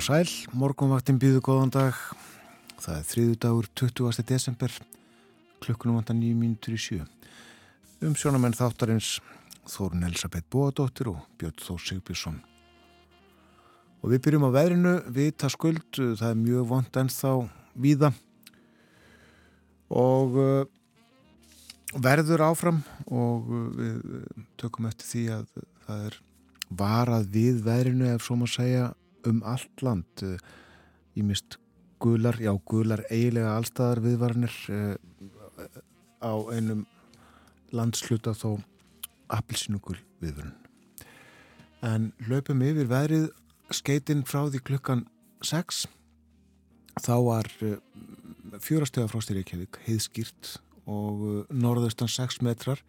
og sæl, morgunvaktin býðu góðan dag. Það er þriðu dagur 20. desember, klukkunum vantar nýjum mínutur í sjö. Um sjónamenn þáttarins Þórun Elisabeth Bóadóttir og Björn Þór Sigbjörnsson. Og við byrjum á veðrinu, vita skuld, það er mjög vond ennþá víða og uh, verður áfram og uh, við tökum eftir því að það er varað við veðrinu ef svo maður segja um allt land ég mist gular, já gular eiginlega allstaðar viðvarnir uh, á einum landsluta þó appilsinugul viðvarn en löpum yfir veðrið skeitinn frá því klukkan 6 þá var uh, fjórastöða frá Styrikjavík heiðskýrt og norðaustan 6 metrar.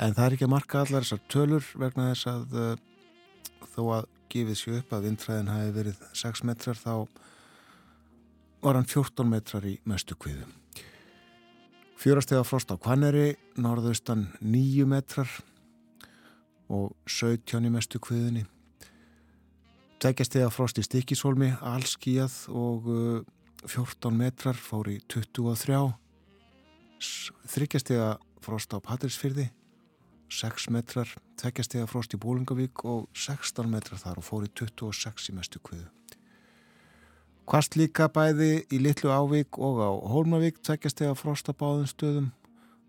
En það er ekki að marka allar þessar tölur vegna þess að þó að gefið sér upp að vindræðin hafi verið 6 metrar þá var hann 14 metrar í mestu kviðu. Fjórastega frost á Kvaneri, norðaustan 9 metrar og 17 í mestu kviðinni. Tækjastega frost í Stikisólmi, allskíjað og 14 metrar fór í 23. Þryggjastega frost á Patrísfyrði 6 metrar, tveggjastega frost í Bólingavík og 16 metrar þar og fór í 26 í mestu kviðu. Kvast líka bæði í Littlu Ávík og á Hólmavík tveggjastega frost á báðum stöðum,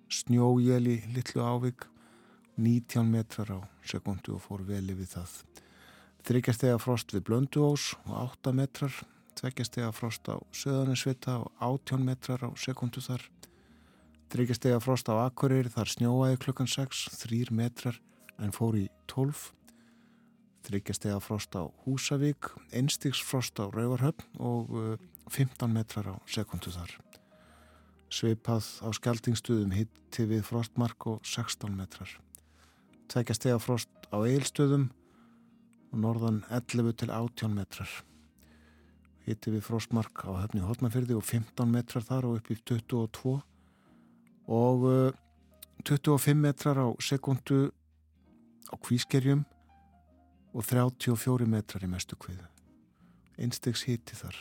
snjójél í Littlu Ávík, 19 metrar á sekundu og fór vel yfir það. Þryggjastega frost við Blönduós og 8 metrar, tveggjastega frost á Söðanisvita og 18 metrar á sekundu þar. Þryggjastega frost á Akureyri þar snjóaði klukkan 6, 3 metrar en fór í 12. Þryggjastega frost á Húsavík, einstigs frost á Rauvarhöfn og 15 uh, metrar á sekundu þar. Sveipað á skjaldingstuðum hitti við frostmark og 16 metrar. Tveggjastega frost á Eilstöðum og norðan 11 til 18 metrar. Hitti við frostmark á höfni Hotnafyrði og 15 metrar þar og upp í 22 og 25 eh, metrar á sekundu á kvískerjum og 34 metrar í mestu kviðu. Einstegs hitti þar.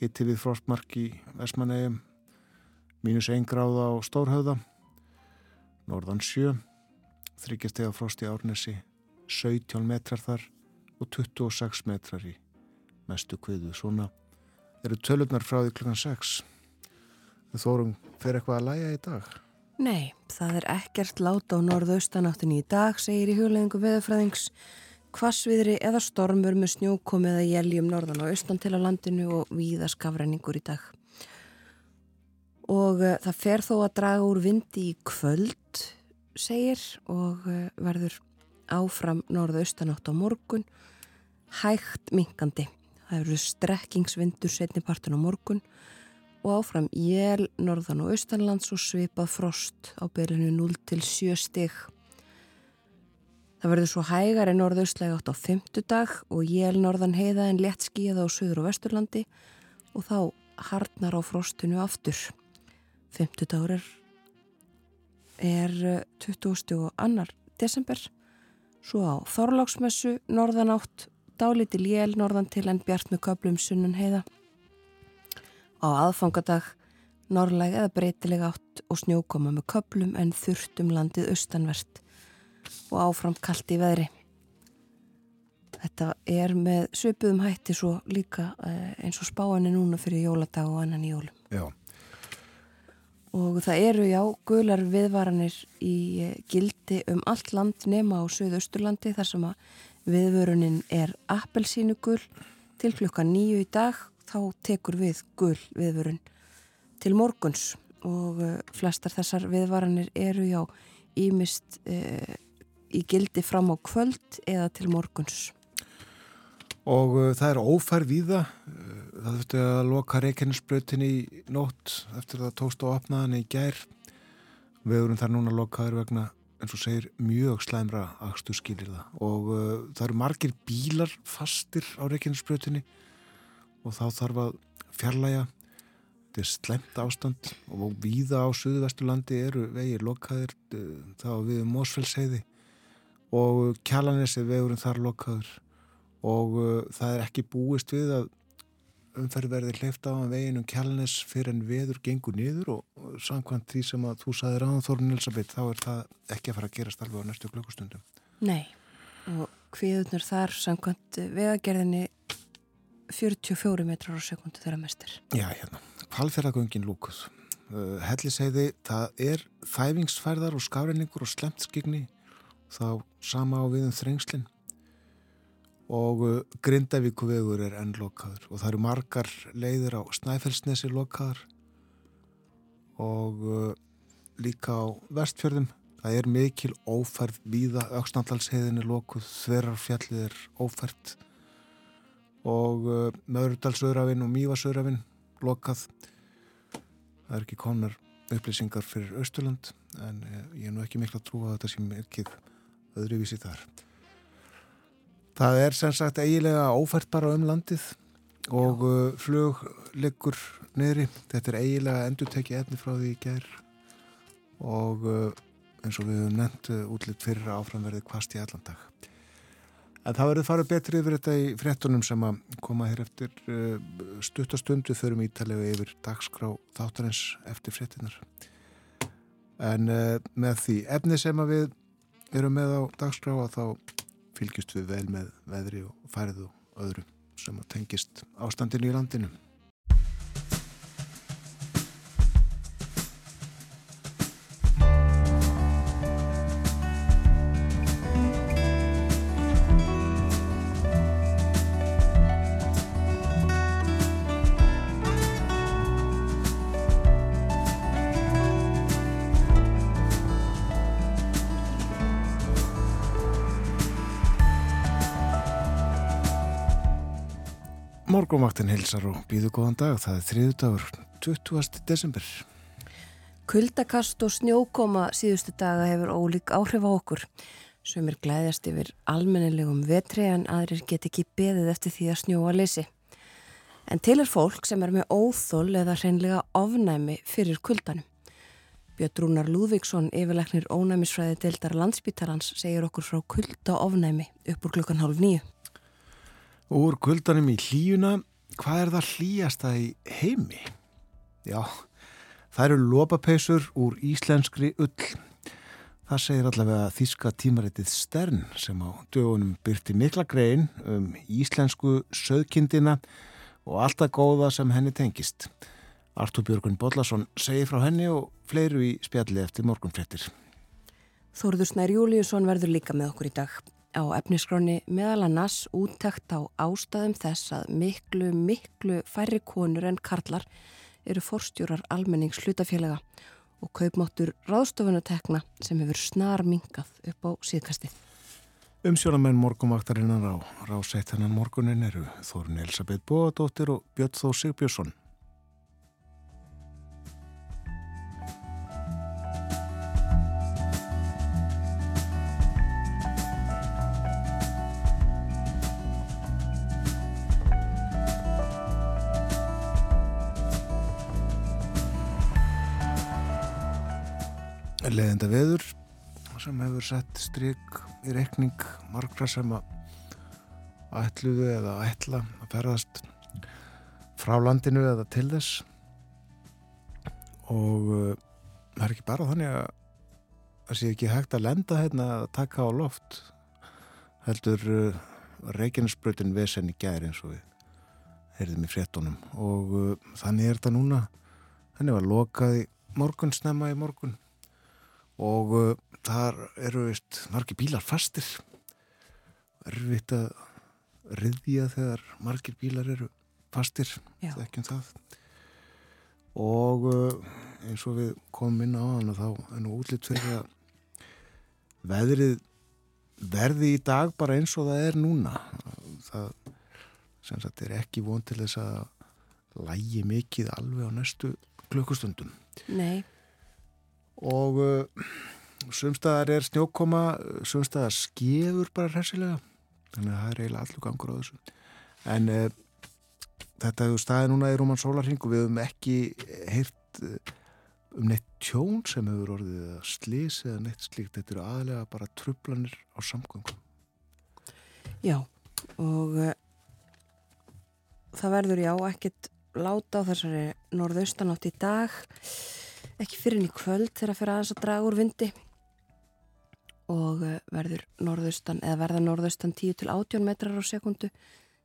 Hitti við frostmark í Vesmanegum, mínus 1 gráða á Stórhauða, norðan 7, þryggjastega frost í Árnesi, 17 metrar þar og 26 metrar í mestu kviðu. Svona eru tölurnar frá því klukkan 6. Þórum, fer eitthvað að læja í dag? Nei, það er ekkert lát á norðaustanáttin í dag, segir í huglegingu veðurfræðings. Kvassviðri eða stormur með snjókomi eða jæljum norðan og austan til á landinu og víða skafræningur í dag. Og uh, það fer þó að draga úr vindi í kvöld, segir, og uh, verður áfram norðaustanátt á morgun, hægt minkandi. Það eru strekkingsvindur setni partin á morgun og og áfram jél, norðan og austanlands og svipað frost á byrjunu 0 til 7 stig. Það verður svo hægar en norðaustlega átt á fymtudag og jél norðan heiða en létt skíða á söður og vesturlandi og þá hardnar á frostinu aftur. Fymtudagur er, er 20. og annar desember, svo á Þorláksmessu norðan átt, dálítil jél norðan til en bjart með köplum sunnan heiða Á aðfangadag norrlæg eða breytileg átt og snjókoma með köplum en þurft um landið austanvert og áfram kallt í veðri. Þetta er með söpuðum hætti svo líka eh, eins og spáinni núna fyrir jóladag og annan í jólum. Já. Og það eru já gular viðvaranir í eh, gildi um allt land nema á Suðausturlandi þar sem að viðvörunin er appelsínu gul til klukka nýju í dag þá tekur við gull viðvörun til morguns og uh, flestar þessar viðvaranir eru já ímist uh, í gildi fram á kvöld eða til morguns. Og uh, það er ófær víða, uh, það þurfti að loka reikennisbröðin í nótt eftir það tókst á opnaðan í gær. Vegurum þar núna lokaður vegna, eins og segir, mjög slæmra axtu skilir það. Og uh, það eru margir bílar fastir á reikennisbröðinni og þá þarf að fjarlæga þetta er slemt ástand og víða á Suðvesturlandi eru vegið lokaðir þá við Mósfellsheiði og Kjallanessi vegurinn þar lokaður. Og uh, það er ekki búist við að umferð verði hleyft á veginn um Kjallanes fyrir en veður gengur niður og, samkvæmt því sem að þú saði ráðan Þorun Elisabeth þá er það ekki að fara að gerast alveg á næstu klukkustundum. Nei. Og hviðunar þar samkvæmt vegagerðinni 44 metrar á sekundu þeirra mestir. Já, hérna. Hvalferðagöngin lúkuð. Uh, Helliseiði, það er þæfingsfærðar og skafreiningur og slemt skigni þá sama á viðum þrengslinn og uh, Grindavíkuvegur er enn lokaður og það eru margar leiðir á Snæfellsnesi lokaður og uh, líka á vestfjörðum það er mikil ófærð víða auksnandalsheiðin er lokuð þverjarfjallið er ófært og uh, Möðurdalsöðrafinn og Mývasöðrafinn lokað. Það er ekki konar upplýsingar fyrir Östurland en uh, ég er nú ekki miklu að trúa að þetta sem er ekki öðruvísi þar. Það er sem sagt eigilega ófært bara um landið og uh, flug liggur neyri. Þetta er eigilega endur tekið efni frá því í gær og uh, eins og við höfum nefnt uh, útlitt fyrir áframverðið kvast í allan En það verður farið betri yfir þetta í frettunum sem að koma hér eftir uh, stuttastundu förum ítalega yfir dagskrá þáttarins eftir frettinar. En uh, með því efni sem að við erum með á dagskrá að þá fylgjast við vel með veðri og færið og öðru sem að tengist ástandinu í landinu. Morgumvaktin hilsar og býðu góðan dag. Það er þriðu dagur, 20. desember. Kuldakast og snjókoma síðustu daga hefur ólík áhrif á okkur. Sumir glæðast yfir almennilegum vetri en aðrir get ekki beðið eftir því að snjóa leysi. En til er fólk sem er með óþól eða hreinlega ofnæmi fyrir kuldanum. Björn Rúnar Lúðvíksson, yfirleiknir ónæmisfræði deildar landsbítarans, segir okkur frá kulda ofnæmi upp úr klukkan hálf nýju. Úr kuldanum í hlíuna, hvað er það hlýjasta í heimi? Já, það eru lopapeisur úr íslenskri ull. Það segir allavega þíska tímaritið Stern sem á dögunum byrti mikla grein um íslensku söðkindina og allt það góða sem henni tengist. Artur Björgun Bodlason segir frá henni og fleiru í spjalli eftir morgunfrettir. Þórður Snær Júliusson verður líka með okkur í dag. Á efniskráni meðal annars úttækt á ástæðum þess að miklu, miklu færri konur en karlar eru forstjórar almennings hlutafélaga og kaupmáttur ráðstofunatekna sem hefur snar mingað upp á síðkastið. Umsjónamenn morgumvaktarinnar á rásættanan morgunin eru Þórun Elisabeth Bóadóttir og Björn Þór Sigbjörnsson. Leðenda veður sem hefur sett stryk í rekning margra sem að ætluðu eða ætla að ferðast frá landinu eða til þess. Og uh, það er ekki bara þannig að það sé ekki hægt að lenda hérna að taka á loft heldur uh, Reykjanesbröðin vesen í gæri eins og við heyrðum í fréttonum og uh, þannig er þetta núna. Henni var lokað í morgun snemma í morgun og uh, þar eru veist margir bílar fastir. Erfitt að riðja þegar margir bílar eru fastir þekkjum það. Og uh, eins og við komum inn á hann og þá er nú útlitt fyrir að veðrið verði í dag bara eins og það er núna. Það sem sagt er ekki von til þess að lægi mikið alveg á næstu klukkustundum. Nei, og uh, sumstaðar er snjókoma sumstaðar skefur bara hressilega. Þannig að það er eiginlega allur gangur á þessu. En uh, þetta hefur staðið núna í Róman Sólarhing og við hefum ekki heyrt uh, um neitt tjón sem hefur orðið eða slís eða neitt slíkt. Þetta eru aðlega bara trublanir á samgöngum. Já og uh, það verður já ekkert láta á þessari norðaustanátt í dag ekki fyrir í kvöld þegar fyrir aðeins að draga úr vindi. Og uh, verður norðaustan eða verða norðaustan 10 til 18 metrar á sekundu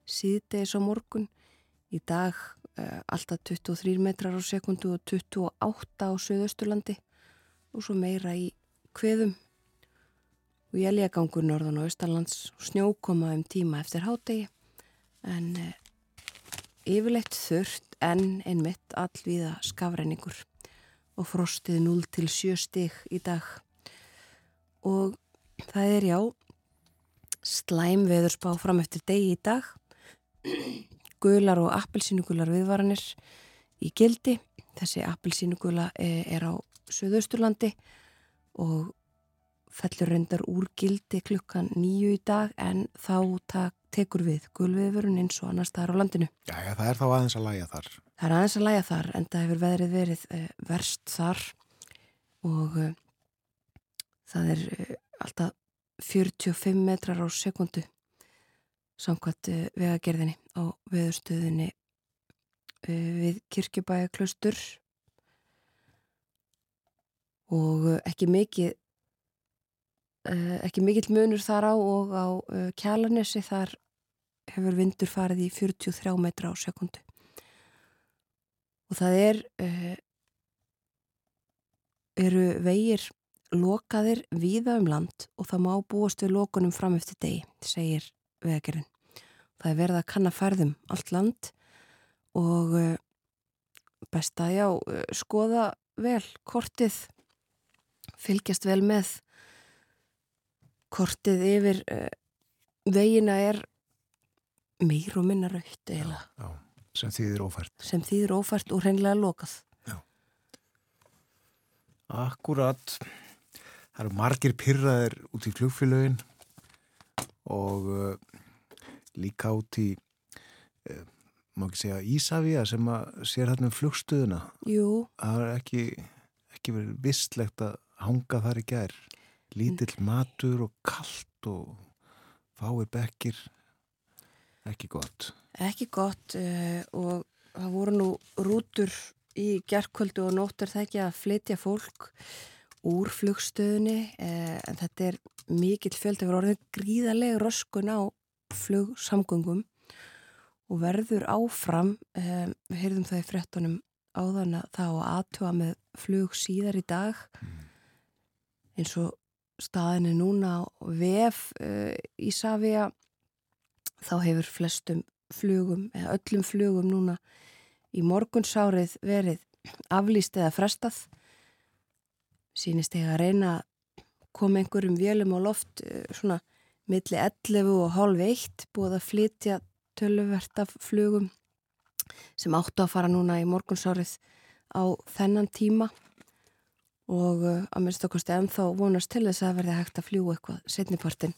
síðdegis á morgun. Í dag uh, alltaf 23 metrar á sekundu og 28 á söðausturlandi og svo meira í kveðum og ég lía gangur norðan og austalands snjókoma um tíma eftir hádegi en uh, yfirleitt þurft en einmitt allvíða skafræningur og frostið 0 til 7 stig í dag og það er já slæm veðurspá fram eftir degi í dag gular og appelsínugular viðvaranir í gildi þessi appelsínugula er á Suðausturlandi og fellur reyndar úr gildi klukkan nýju í dag en þá tekur við gulviðvörun eins og annars staðar á landinu. Já, já, það er þá aðeins að læja þar. Það er aðeins að læja þar en það hefur veðrið verið uh, verst þar. Og uh, það er uh, alltaf 45 metrar á sekundu samkvæmt vegagerðinni á veðurstöðinni við kirkjubæja klaustur og ekki mikið ekki mikill munur þar á og á kjalanessi þar hefur vindur farið í 43 metra á sekundu og það er eru vegir lokaðir víða um land og það má búast við lokunum fram eftir degi, segir vegagerðin. Það er verið að kanna færðum allt land og best að já, skoða vel kortið, fylgjast vel með kortið yfir uh, vegina er meir og minna raukt eiginlega. Sem þýðir ófært. Sem þýðir ófært og hreinlega lokað. Já. Akkurat. Það eru margir pyrraðir út í flugfélögin og uh, líka út í, uh, má ekki segja, Ísafíða sem að sér hérna um flugstöðuna. Jú. Það er ekki, ekki verið vistlegt að hanga þar í gær. Lítill matur og kallt og fáir bekkir. Ekki gott. Ekki gott uh, og það voru nú rútur í gerðkvöldu og nóttur það ekki að flytja fólk úr flugstöðunni uh, en þetta er mikill fjöld það voru orðin gríðarlega röskun á flugsamgöngum og verður áfram uh, við heyrðum það í frettunum áðan að það á aðtúa með flug síðar í dag eins og staðinni núna á VF Ísafja þá hefur flestum flugum eða öllum flugum núna í morgunsárið verið aflýst eða frestað. Sínist ég að reyna að koma einhverjum vélum á loft svona milli 11 og halv 1 búið að flytja töluvert af flugum sem áttu að fara núna í morgunsárið á þennan tíma og að minnst okkarstu ennþá vonast til þess að verði hægt að fljúa eitthvað setnipartin.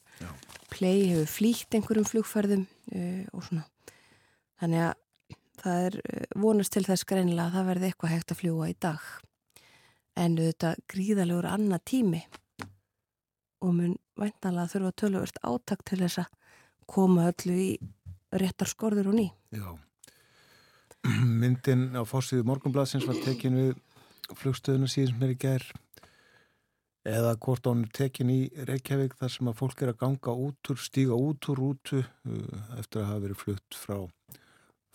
Play hefur flýtt einhverjum flugferðum uh, og svona. Þannig að það er vonast til þess greinilega að það verði eitthvað hægt að fljúa í dag. En þetta gríðalegur annað tími og mun væntanlega þurfa töluvert átakt til þess að koma öllu í réttar skorður og ný. Já. Myndin á fórsíðu morgunbladsins var tekin við flugstöðuna síðan er í gær eða hvort án er tekin í Reykjavík þar sem að fólk er að ganga út úr, stíga út úr rútu eftir að hafa verið flutt frá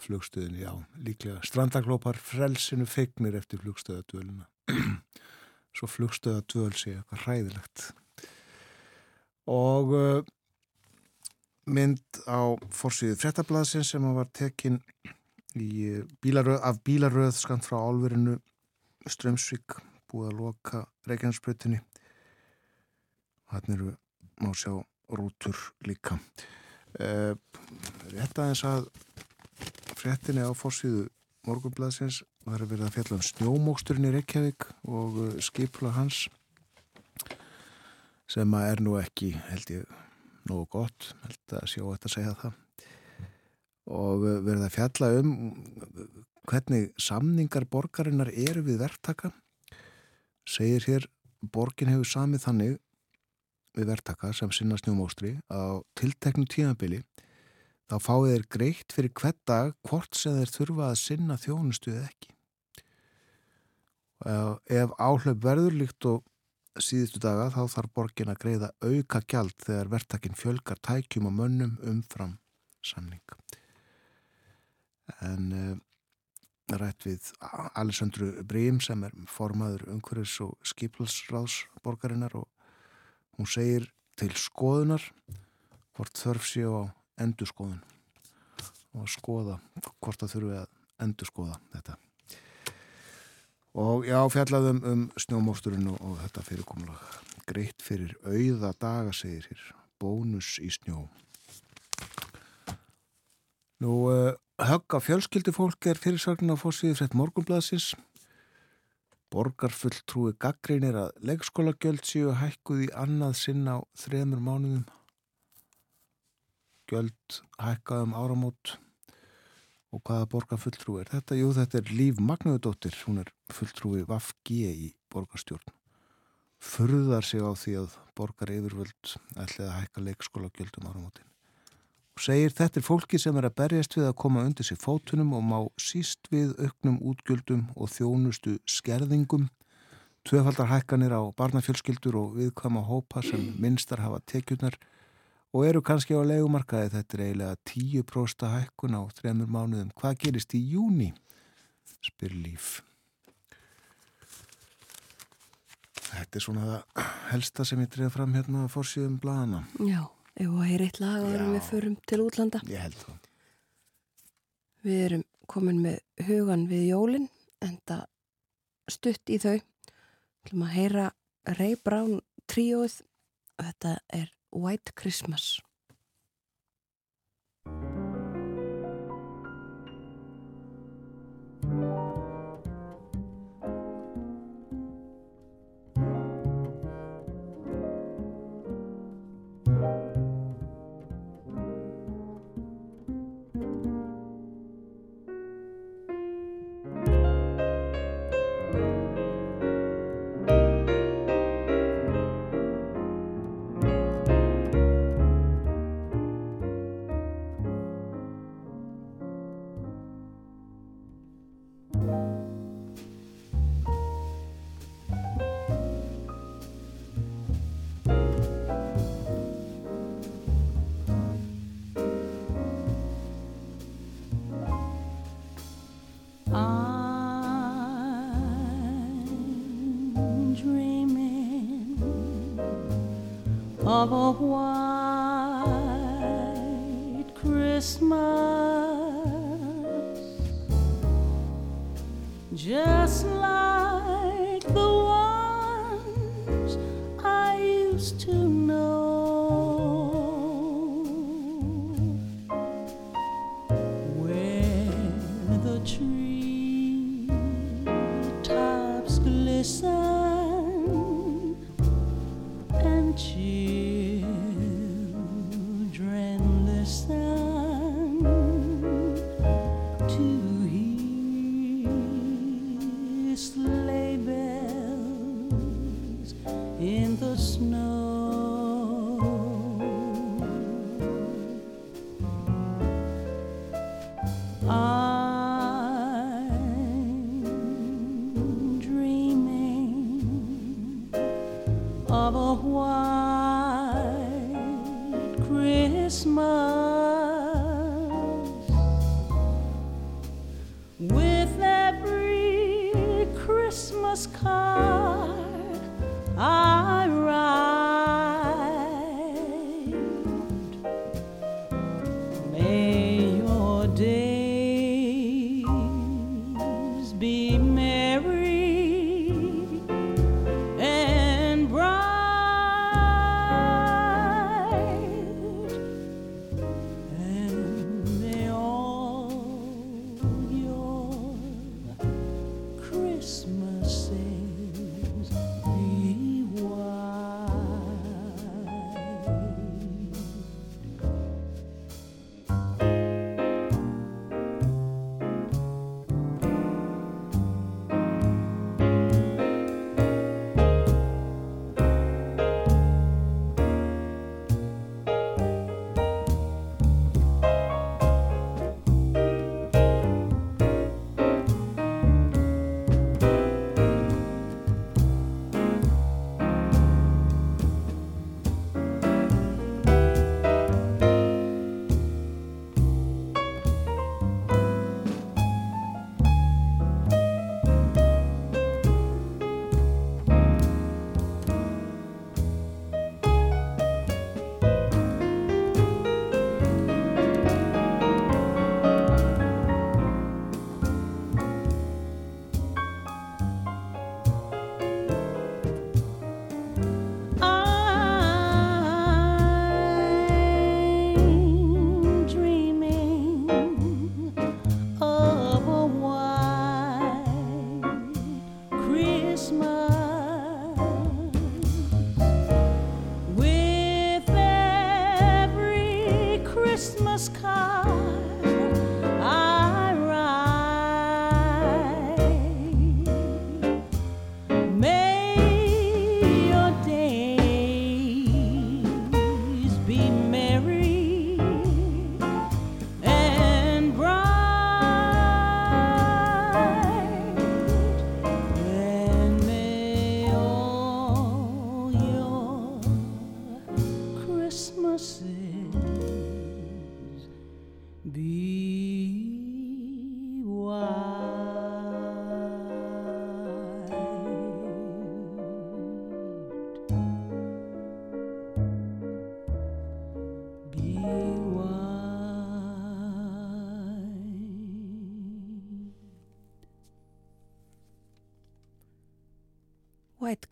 flugstöðinu, já, líklega. Strandaglópar frelsinu feignir eftir flugstöðadvöluna svo flugstöðadvöl sé eitthvað hræðilegt. Og uh, mynd á fórsíðu frettablaðsin sem var tekin í bílaröð, af bílaröð skant frá álverinu Strömsvík búið að loka Reykjanesbröðinni og hann eru má sjá rútur líka. Uh, rétt aðeins að fréttinni á fórsíðu morgunblæðsins var að verða að fjalla um snjómóksturinn í Reykjavík og uh, skipla hans sem að er nú ekki, held ég, nógu gott, held að sjó þetta segja það og uh, verða að fjalla um hvernig samningar borgarinnar eru við verktaka segir hér borgin hefur samið þannig við verktaka sem sinna snjómóstri á tilteknum tímabili þá fáið þeir greitt fyrir hvert dag hvort sem þeir þurfa að sinna þjónustu eða ekki. Ef áhlaup verður líkt og síðustu daga þá þarf borgin að greiða auka gjald þegar verktakinn fjölgar tækjum og mönnum umfram samning. En uh, rætt við Alessandru Brím sem er formaður umhverfis og skipilsráðsborgarinnar og hún segir til skoðunar hvort þörf séu á endurskoðun og að skoða hvort það þurfi að endurskoða þetta. Og já, fjallaðum um snjómósturinn og, og þetta fyrirkomlega greitt fyrir auða daga segir hér, bónus í snjó Nú uh, högg af fjölskyldufólk er fyrirsvagnin á fórsíðu frett morgunblaðsins Borgarfulltrúi gaggreinir að leikskólagjöld séu hækkuð í annað sinna á þremur mánuðum gjöld hækkaðum áramót og hvaða borgarfulltrúi er þetta? Jú, þetta er Líf Magnuðdóttir, hún er fulltrúi Vafg í borgarstjórn. Furðar sig á því að borgar yfirvöld ætlaði að hækka leikskóla gjöldum áramótin. Segir þetta er fólki sem er að berjast við að koma undir sér fótunum og má síst við auknum útgjöldum og þjónustu skerðingum, tvöfaldar hækkanir á barnafjölskyldur og viðkvæma hópa sem minnstar hafa tekjurnar og eru kannski á legumarkaði þetta er eiginlega 10% hækkun á þremur mánuðum. Hvað gerist í júni? spyr Líf. Þetta er svona það helsta sem ég treði fram hérna að fórsíðum bladana. Já, ef það er eitt lag og við förum til útlanda. Ég held það. Við erum komin með hugan við jólinn, enda stutt í þau. Við ætlum að heyra Ray Brown tríóið og þetta er White Christmas.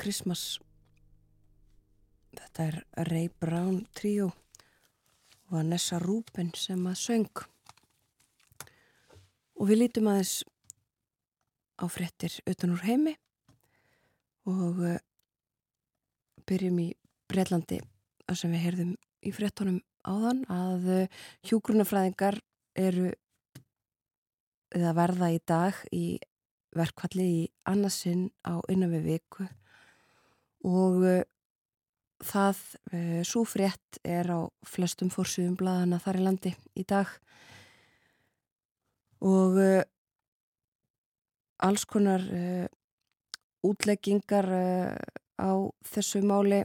Christmas. Þetta er Ray Brown tríó og Vanessa Rubin sem að söng. Og við lítum aðeins á fréttir utan úr heimi og uh, byrjum í Breitlandi þar sem við heyrðum í fréttunum áðan að uh, hjúgrunafræðingar eru eða verða í dag í verkvalli í annarsinn á innan við viku og uh, það uh, svo frétt er á flestum fórsýðum blaðana þar í landi í dag. Og uh, alls konar útleggingar á þessu máli.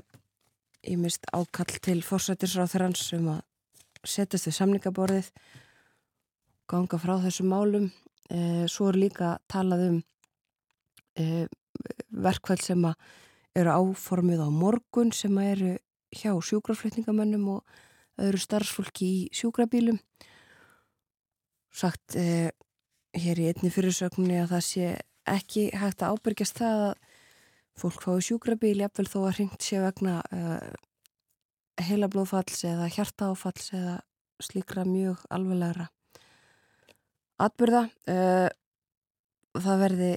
Ég mist ákall til fórsættisráþurans um að setjast við samningaborðið ganga frá þessum málum. Svo er líka talað um verkvæl sem að eru áformið á morgun sem eru hjá sjúkraflutningamönnum og öðru starfsfólki í sjúkrabílum. Sagt eh, hér í einni fyrirsögninni að það sé ekki hægt að ábyrgjast það að fólk fái sjúkrabíl, jafnvel þó að hringt sé vegna eh, heilablóðfalls eða hjartaáfalls eða slíkra mjög alveglegra atbyrða. Eh, það verði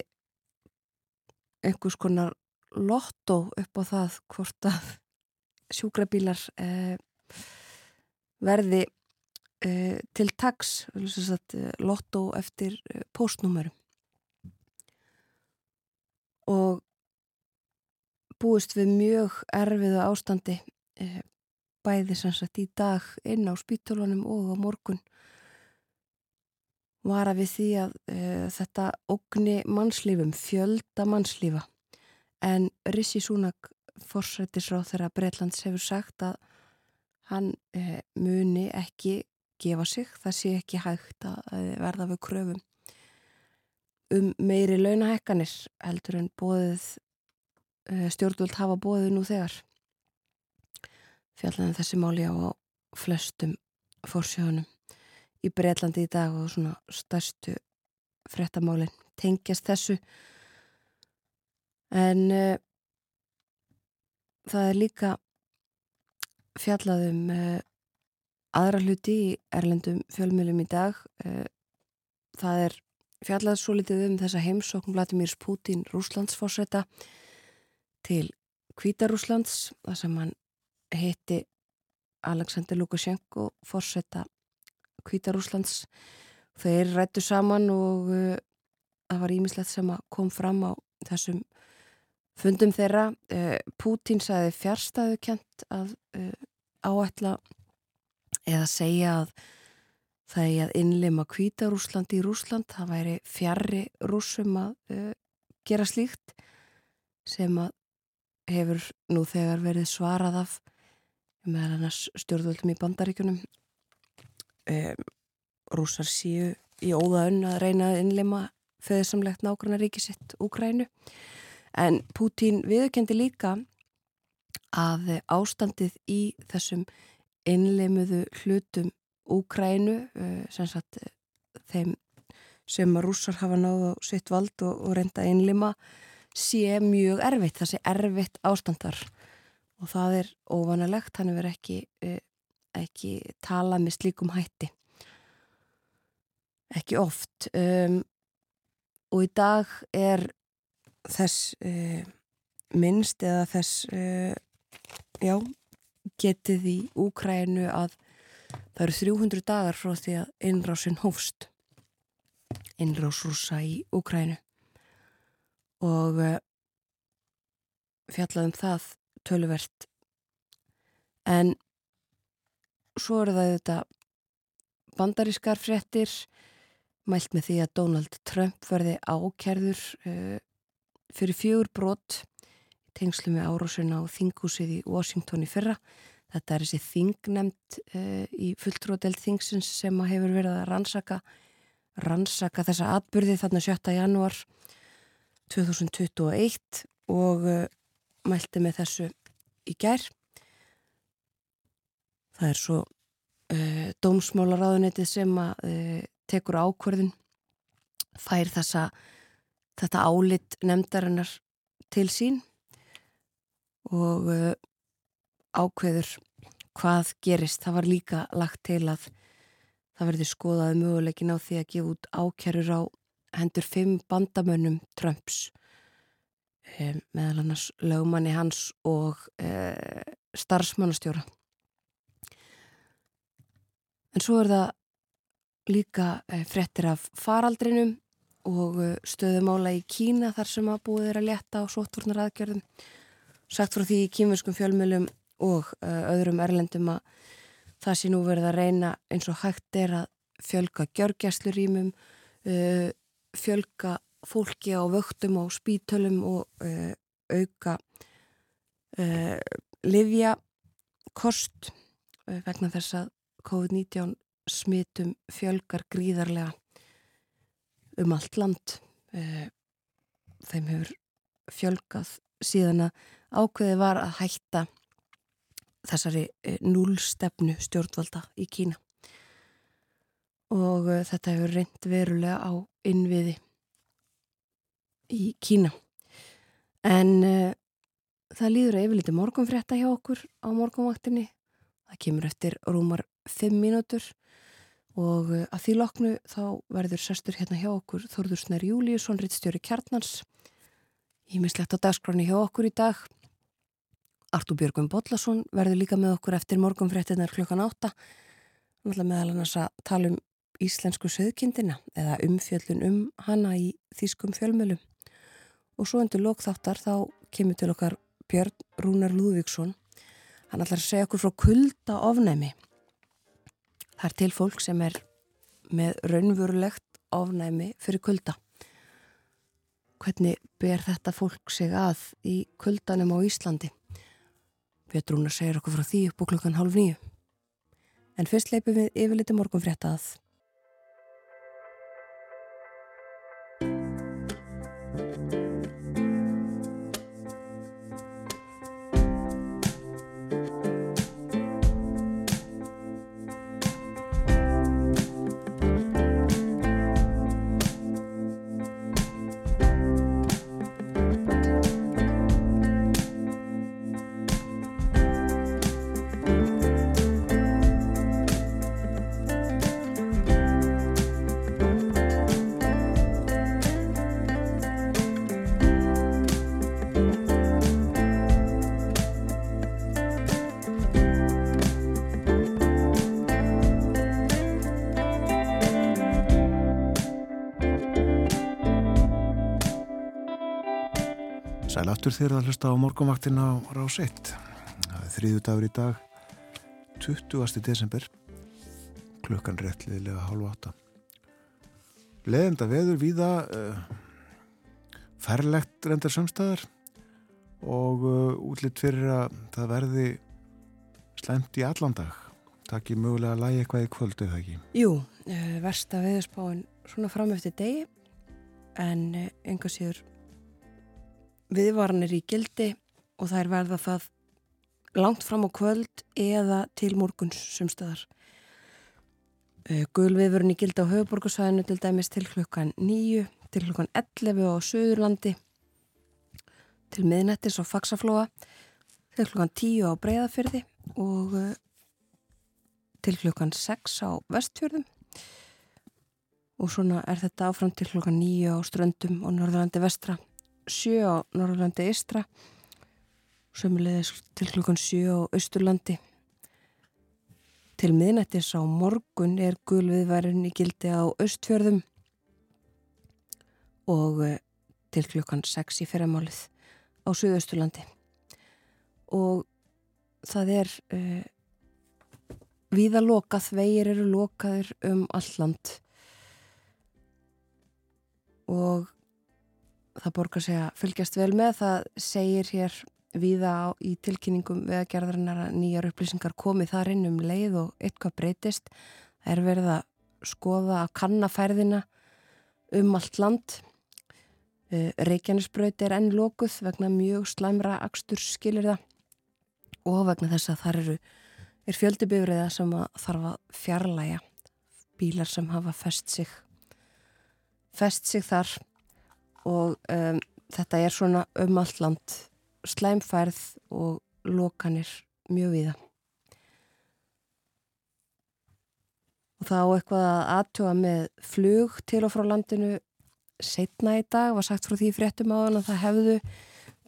einhvers konar lottó upp á það hvort að sjúkrabílar eh, verði eh, til tags sagt, lottó eftir eh, postnúmerum og búist við mjög erfiðu ástandi eh, bæði sannsagt í dag inn á spítólunum og á morgun. Var að við því að uh, þetta ógni mannslífum, fjölda mannslífa en Rissi Súnak forsættisráð þeirra Breitlands hefur sagt að hann uh, muni ekki gefa sig, það sé ekki hægt að verða við kröfum um meiri launahekkanir heldur en bóðið uh, stjórnvöld hafa bóðið nú þegar. Fjallan þessi máli á flestum fórsjónum í Breitlandi í dag og svona stærstu frettamálinn tengjast þessu en uh, það er líka fjallað um uh, aðra hluti í erlendum fjölmjölum í dag uh, það er fjallað svo litið um þessa heimsókn Vladimir Putin Rúslandsforsetta til Kvítarúslands þar sem hann heiti Alexander Lukashenko forsetta Kvítarúslands þeir rættu saman og uh, það var ímislegt sem kom fram á þessum fundum þeirra uh, Pútín sagði fjárstæðu kent að uh, áætla eða segja að það er að innlima Kvítarúsland í Rúsland það væri fjarrri rúsum að gera slíkt sem að hefur nú þegar verið svarað af meðal annars stjórnvöldum í bandaríkunum um, rúsar síu í óðaun að reyna að innlema föðsamlegt nákvæmna ríkisitt Úkrænu en Pútín viðkendi líka að ástandið í þessum innleimuðu hlutum Úkrænu sem sagt þeim sem að rússar hafa náðu sitt vald og, og reynda að innlima sé mjög erfitt, það sé erfitt ástandar. Og það er óvanalegt, hann er ekki ekki tala með slíkum hætti. Ekki oft. Um, og í dag er þess uh, minnst eða þess uh, já, getið í Úkrænu að Það eru 300 dagar frá því að innrásin hófst. Innrás rúsa í Úkrænu. Og uh, fjallaðum það töluvert. En svo eru það þetta bandarískar fréttir mælt með því að Donald Trump verði ákerður uh, fyrir fjögur brot tengslu með árásun á þinghúsið í Washington í fyrra. Þetta er þessi þingnemt uh, í fulltróðdelt þingsins sem hefur verið að rannsaka, rannsaka þessa atbyrði þarna 7. januar 2021 og uh, mælti með þessu í gær. Það er svo uh, dómsmálaráðunetið sem að tekur ákverðin, fær þessa, þetta álit nefndarinnar til sín og uh, ákveður hvað gerist. Það var líka lagt til að það verði skoðaði möguleikin á því að gefa út ákjærur á hendur fimm bandamönnum Trumps um, meðal annars lögmanni hans og uh, starfsmannastjóra. En svo er það líka frettir af faraldrinum og uh, stöðumála í Kína þar sem að búið er að leta á sóttvornar aðgjörðum. Sagt frá því í kýmurskum fjölmjölum og öðrum erlendum að það sé nú verið að reyna eins og hægt er að fjölga gjörgjæslurímum, fjölga fólki á vöktum og spítölum og uh, auka uh, livja kost uh, vegna þess að COVID-19 smitum fjölgar gríðarlega um allt land þeim hefur fjölgað síðan að ákveði var að hætta þessari núlstefnu stjórnvalda í Kína og þetta hefur reynd verulega á innviði í Kína. En uh, það líður að yfirleiti morgunfrétta hjá okkur á morgunvaktinni. Það kemur eftir rúmar 5 mínútur og uh, að því loknu þá verður sestur hérna hjá okkur Þorður Snær Júliusson, rittstjóri Kjarnans. Ímislegt á dagskráni hjá okkur í dag. Artúr Björgum Bodlason verður líka með okkur eftir morgunfréttinar klukkan 8. Náttúrulega meðal annars að tala um íslensku söðkindina eða umfjöllun um hana í þýskum fjölmjölum og svo endur lókþáttar þá kemur til okkar Björn Rúnar Lúðvíksson hann ætlar að segja okkur frá kulda ofnæmi það er til fólk sem er með raunvurulegt ofnæmi fyrir kulda. Hvernig ber þetta fólk sig að í kuldanum á Íslandi? Rúnar segir okkur frá því upp á klukkan hálf nýju en fyrst leipum við yfirleiti morgun frétta aftur þér að hlusta á morgunvaktin á Rás 1. Það er þrýðu dagur í dag, 20. desember, klukkan réttliðilega hálfa átta. Leðenda veður víða, uh, ferlegt reyndar samstæðar og uh, útlitt fyrir að það verði slemt í allan dag. Takk ég mögulega að lægi eitthvað í kvöldu eða ekki? Jú, uh, versta veðurspáin svona fram eftir degi en enga síður viðvaranir í gildi og það er verða það langt fram á kvöld eða til morguns sumstöðar. Gulviðvörun í gildi á höfuborgarsvæðinu til dæmis til klukkan 9, til klukkan 11 á Suðurlandi, til miðnettis á Faxaflóa, til klukkan 10 á Breiðafyrði og til klukkan 6 á Vestfjörðum og svona er þetta áfram til klukkan 9 á Ströndum og Norðurlandi Vestra 7 á Norrlandi Istra sömulegis til klukkan 7 á Östurlandi til miðnættis á morgun er gulviðværin í gildi á austfjörðum og eh, til klukkan 6 í fyrramálið á Suðausturlandi. Og það er uh, víða lokað, vegir eru lokaðir um alland og það borgar sig að fylgjast vel með. Það segir hér víða á, í tilkynningum vegagerðarinnar að nýjar upplýsingar komið þar inn um leið og eitthvað breytist. Það er verið að skoða að kannafærðina um allt land. Uh, Reykjanesbraut er enn lokuð vegna mjög slæmra akstur skilir það og vegna þess að þar eru er fjöldubifriða sem að þarf að fjarlæga bílar sem hafa fest sig fest sig þar og um, þetta er svona um allt land. Slæmfærð og lokanir mjög viða og þá eitthvað að aðtjóa með flug til og frá landinu setna í dag. Var sagt frá því fréttum á hann að það hefðu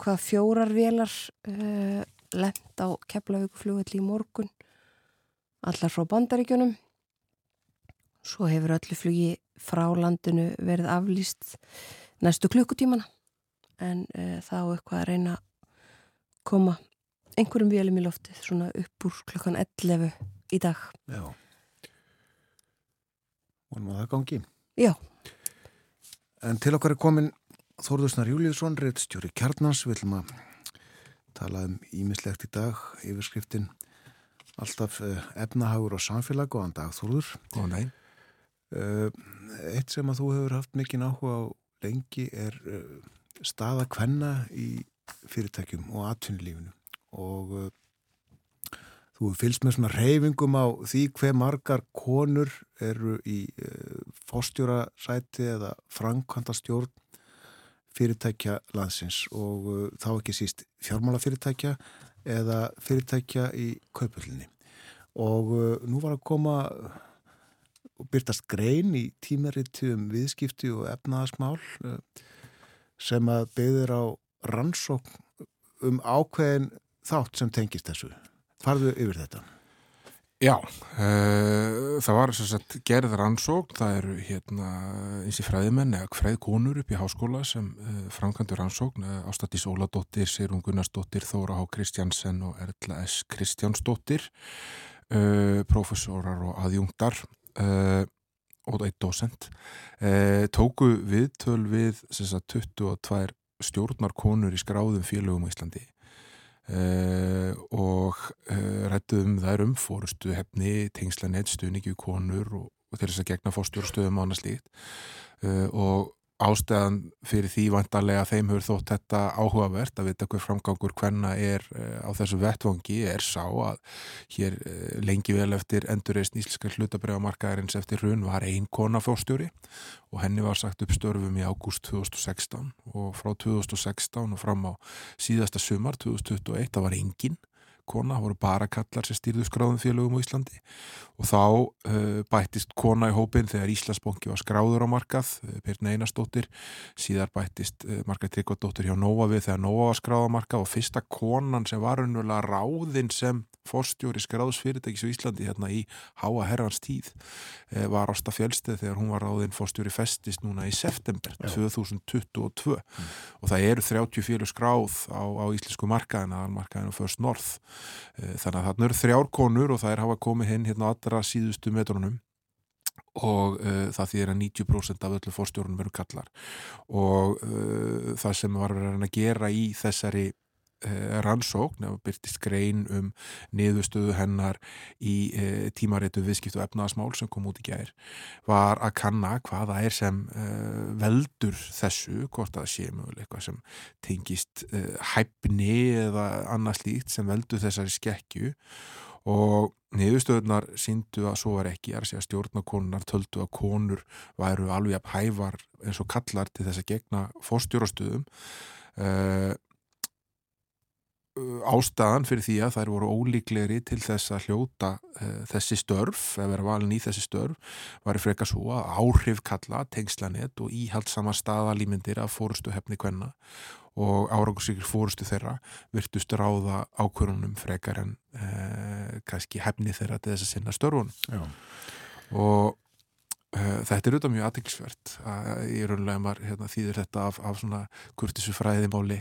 hvað fjórar velar uh, lent á keflavíkuflugvelli í morgun. Allar frá bandaríkjunum. Svo hefur öllu flugi frá landinu verið aflýst næstu klukkutímana en uh, þá eitthvað að reyna að koma einhverjum vélum í loftið svona upp úr klukkan 11 í dag Já. Vonum að það gangi. Já, En til okkar er komin Þórðursnar Júliusson, reittstjóri Kjarnans. Við ætlum að tala um ímislegt í dag, yfirskriftin alltaf eh, efnahagur og samfélag. Góðan dag, Þórður. Ó nei, Eh, Eitt sem að þú hefur haft mikinn áhuga á lengi er eh, staða kvenna í fyrirtækjum og atvinnulífinu og uh, þú fylgst með svona reyfingum á því hver margar konur eru í uh, fórstjórasæti eða framkvæmda stjórn fyrirtækja landsins og uh, þá ekki síst fjármálafyrirtækja eða fyrirtækja í kaupullinni og nú var að koma byrtast grein í tímariti um viðskipti og efnaðasmál uh, sem að byggðir á rannsókn um ákveðin þátt sem tengist þessu. Farðu yfir þetta. já, uh, það var sagt gerð rannsókn, það eru hérna eins í fræðimenn eða fræðkonur upp í háskóla sem uh, framkvæmdur rannsókn, uh, Ástættis Óladóttir, Sirun Gunnarsdóttir, Þóra H. Kristjansen og Erla S. Kristjánsdóttir, professorar og aðjungtar uh, og eitt dósent, uh, tóku viðtöl við sagt 22 stjórnarkonur í skráðum félögum á Íslandi uh, og uh, rættuðum þær um fórustu hefni, tengsla neitt, stuðningi konur og, og til þess að gegna fórstjórastöðum og annað slíkt uh, og ástæðan fyrir því vantarlega þeim hefur þótt þetta áhugavert að vita hver framgangur hvenna er uh, á þessu vettvangi er sá að hér uh, lengi vel eftir endurreist íslenska hlutabriðamarkaðarins eftir hrun var ein kona fórstjóri og henni var sagt upp störfum í ágúst 2016 og frá 2016 og fram á síðasta sumar 2021 það var engin kona, það voru bara kallar sem stýrðu skráðum félögum á Íslandi. Og þá uh, bættist kona í hópin þegar Íslandsbónki var skráður á markað, uh, Birna Einarsdóttir. Síðar bættist uh, Margrét Tryggvadóttir hjá Nóa við þegar Nóa var skráð á markað og fyrsta konan sem var unnulega ráðinn sem forstjóri skráðs fyrirtækis á Íslandi hérna í háa herrans tíð uh, var Ásta Fjölsteð þegar hún var ráðinn forstjóri festist núna í september 2022 og það eru 30 félög skráð á, á íslensku markaðin að markaðinu First North. Eh, þannig að þarna eru þrjár konur og það er hafa komið hinn hérna allra síðustu metrunum og uh, það þýðir að 90% af öllu fórstjórnum eru kallar og uh, það sem var verið að gera í þessari rannsókn eða byrtist grein um niðurstöðu hennar í uh, tímarétu viðskipt og efnaðasmál sem kom út í gær var að kanna hvaða er sem uh, veldur þessu, hvort það sé mögulega eitthvað sem tengist hæfni eða annað slíkt sem veldur þessari skekkju. Og niðurstöðunar síndu að svo var ekki að segja stjórnakonunar töldu að konur væru alveg að hæfar eins og kallar til þess að gegna fórstjórastöðum uh, ástæðan fyrir því að þær voru ólíklegri til þess að hljóta uh, þessi störf, að vera valin í þessi störf var í freka svo að áhrif kalla, tengslanett og íhaldsama staðalímyndir af fórustu hefni kvenna og árangusíkir fórustu þeirra virtust ráða ákvörunum frekar en uh, kannski hefni þeirra til þess að sinna störfun Já. og uh, þetta er auðvitað mjög aðtilsvert í raunlega maður hérna, þýðir þetta af, af svona kurtisu fræðimáli.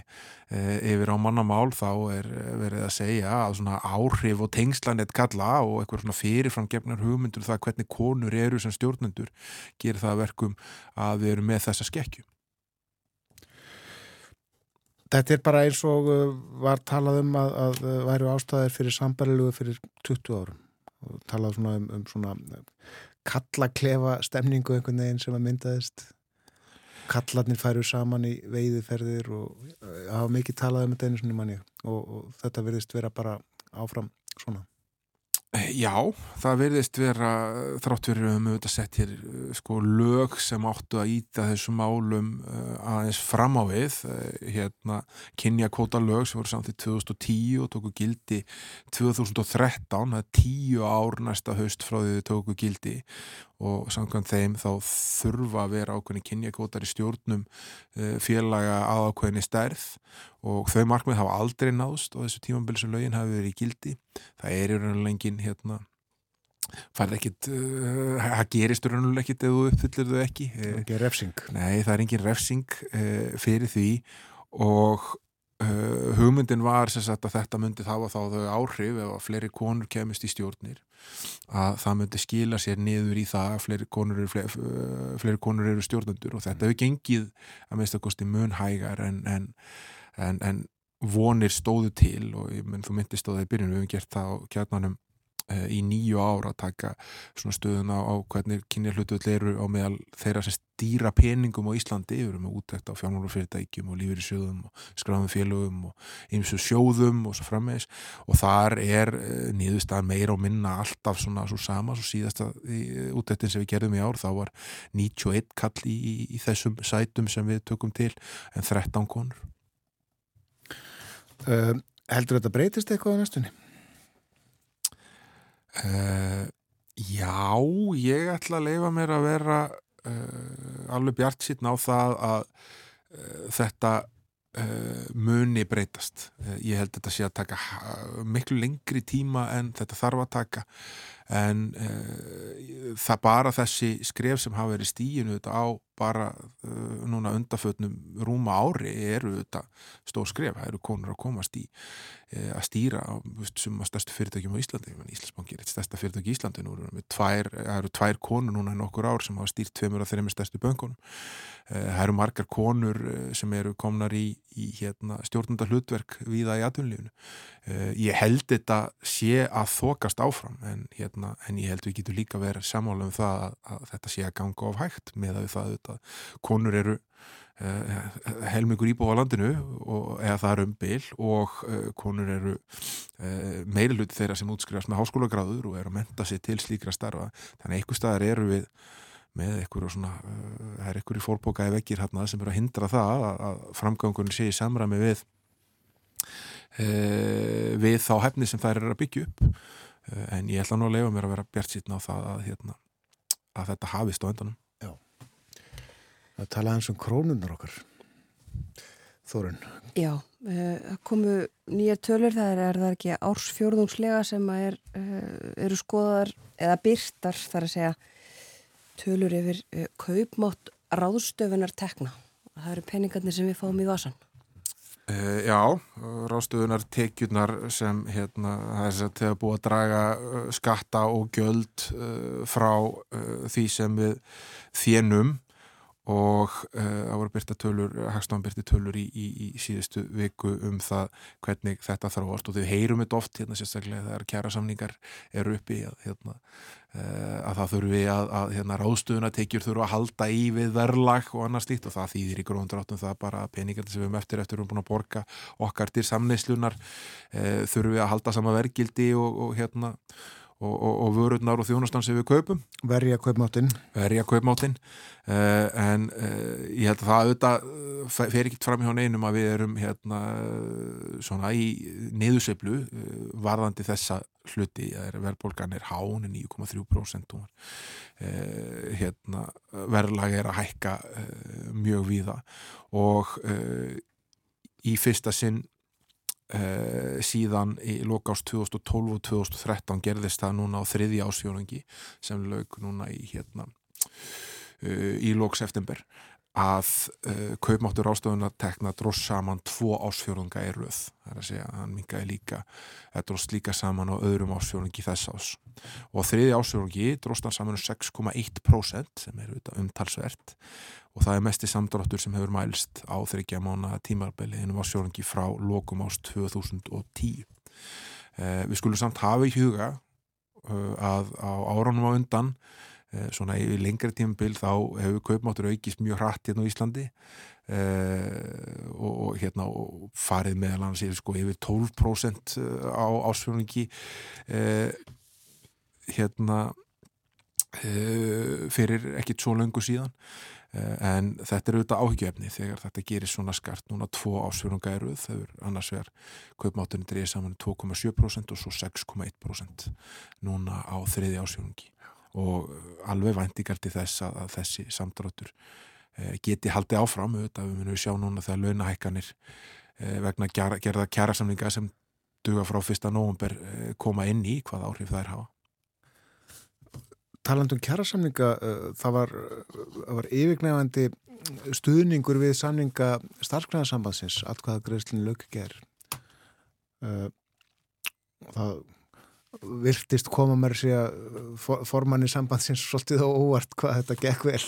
Uh, yfir á mannamál þá er eh, verið að segja að svona áhrif og tengslanett kalla og eitthvað svona fyrirfram gefnar hugmyndur um það hvernig konur eru sem stjórnendur gerir það að verkum að við erum með þessa skekkju. Þetta er bara eins og uh, var talað um að, að væru ástæðir fyrir sambarilugu fyrir 20 árum. Og talað svona um, um svona kallaklefa stemningu einhvern veginn sem að myndaðist kallarnir færu saman í veiðiferðir og uh, hafa mikið talað um þetta einu svona manni og, og þetta verðist vera bara áfram svona. Já, það verðist vera þrátt við höfum auðvitað sett hér uh, sko lög sem áttu að íta þessum málum uh, aðeins fram á við uh, hérna kynjakóta lög sem voru samt í 2010 og tóku gildi 2013, það er tíu ár næsta haust frá því þau tóku gildi. Og samkvæmt þeim þá þurfa að vera ákveðni kynjakótar í stjórnum félaga að ákveðni stærð og þau markmið hafa aldrei náðst og þessu tímambili sem lögin hafi verið í gildi. Það er í rauninu lengin hérna færð ekkit uh, það gerist rauninu ekkit ef þú uppfyllir þau ekki. Það er ekki refsing. nei það er engin refsing uh, fyrir því. Og uh, hugmyndin var sagt að þetta myndi þá að þá þau áhrif ef að fleiri konur kemist í stjórnir að það myndi skila sér niður í það að fleiri konur eru, fleiri, fleiri konur eru stjórnendur. Og þetta hefur gengið að minnst að kosti mun hægar en, en, en, en vonir stóðu til og menn þú myndist á það í byrjun við hefum gert það á kjarnanum eh, í nýju ára að taka stöðuna á hvernig kynja hlutuðl eru á meðal þeirra sem stýra peningum á Íslandi, við erum útækt á fjármálafyrirtækjum og lífeyri sjóðum og skráðum félögum og ymsu sjóðum og svo frammeðis og þar er eh, niðurstaðan meira og minna alltaf svona svo sama, svo síðasta útæktin sem við gerðum í ár, þá var 91 kall í, í, í þessum sætum sem við tökum til en 13 konur Uh, heldur þetta breytist eitthvað á næstunni? Uh, já, ég ætla að leifa mér að vera uh, alveg bjart sýtn á það að þetta muni breytast. Ég held þetta sé að taka miklu lengri tíma en þetta þarf að taka en uh, það bara þessi skref sem hafa verið stíinu á bara uh, núna undafötnum rúma ári eru þetta stór skref, það eru konur að komast í uh, að stýra á veist, sem að stærstu fyrirtækjum á Íslandi. Íslandsbanki er eitt stærsta fyrirtæki í Íslandi. Nú eru tvær, eru tvær konur núna í nokkur ár sem hafa stýrt tveimur af þeirra með stærstu böngunum það eru margar konur sem eru komnar í, í hérna, stjórnunda hlutverk viða í atvinnlífinu uh, ég held þetta sé að þokast áfram en, hérna, en ég held við getum líka verið sammála um það að, að þetta sé að ganga of hægt með að það auðvitað. Konur eru uh, helmingur íbúa á landinu og, eða það er um bil og uh, konur eru uh, meiri hluti þeirra sem útskrifast með háskólagráður og eru að menta sig til slíkra starfa. Þannig að einhver staðar eru við með einhverju svona, það er einhverju fórbókaði vekkir hérna sem eru að hindra það að, framgangunni sé í samræmi við við þá hefni sem þær eru að byggja upp en ég ætla nú að leifa mér að vera bjart sýtna á það að, hérna, að þetta hafist á endanum Það talaði eins um krónunar okkar. Þórun. Já, eh, það komu nýja tölur, það er, er það ekki ársfjórðungslega sem að er, eh, eru skoðar eða byrtar þar að segja tölur yfir eh, kaupmátt ráðstöfunar tekna. Það eru peningarnir sem við fáum í vasan. Uh, já, rástöðunar tekjurnar sem hérna, þess að þegar búið að draga uh, skatta og gjöld uh, frá því sem við þjenum og það voru byrta tölur, Hagstofan byrti tölur í, í, í síðustu viku um það hvernig þetta þarf og þau heyrum þetta oft hérna sérstaklega þegar kjæra samningar eru uppi að, hérna, að það þurfi að, að hérna, ráðstöðunatekjur þurfa að halda í við verðlag og annars slíkt. Og það þýðir í gróndráttum það bara að peningar sem við höfum eftir eftir við búin að borga okkar til samneislunar e, þurfi að halda sama vergildi og, og hérna og, og, og vörurnar og þjónustan sem við kaupum. Verja kaupmáttinn. Verja kaupmáttin uh, en uh, ég held að það auðvitað uh, fer ekki fram hjá neinum að við erum hérna svona í niðurseflu uh, varðandi þessa hluti. Er verðbólgan er hán 9,3% hún var, uh, hérna verðlag er að hækka mjög víða. Og í fyrsta sinn Uh, síðan í lokást 2012 og 2013 gerðist það núna á þriðja ásfjónungi sem lauk núna í hérna uh, í lóks eftember að uh, kaupmáttur ástöðuna tekna dross saman tvo ásfjörunga í röð. Það er að segja að hann mingaði líka eða drost líka saman á öðrum ásfjörungi þess ás og þriði ásfjörungi drost hann saman um 6,1% sem er umtalsvert. Og það er mesti samdráttur sem hefur mælst á þryggja mánu tímarbeli innum ásfjörungi frá lokum ás 2010 eh, við skulum samt hafa í huga uh, að á árunum á undan svona yfir lengri tímabil þá hefur kaupmáttur aukist mjög hratt hérna á Íslandi. Eh, og, og hérna og farið meðal annars yfir sko yfir 12% á ásfjörningi eh, hérna eh, fyrir ekkit svo löngu síðan. Eh, en þetta er auðvitað áhyggjöfni þegar þetta gerir svona skart. Núna tvo ásfjörnunga eruð er annars vegar kaupmátturinn dreigir saman 2,7% og svo 6,1% núna á þriði ásfjörnungi og alveg væntingar til þess að, að þessi samdráttur eh, geti haldið áfram. Auðvitað við munum sjá núna þegar launahækkanir eh, vegna gerða, gerða kjærasamlinga sem duga frá fyrsta nóvumber eh, koma inn í hvað áhrif þær hafa. Talandum kjærasamninga uh, það var, uh, var yfirgnefandi stuðningur við samninga starfskræðarsambandsins allkvæða greiðslinn lögger. Uh, það virtist koma mér sé að for, formanni sambandsins svolítið á óvart hvað þetta gekk vel.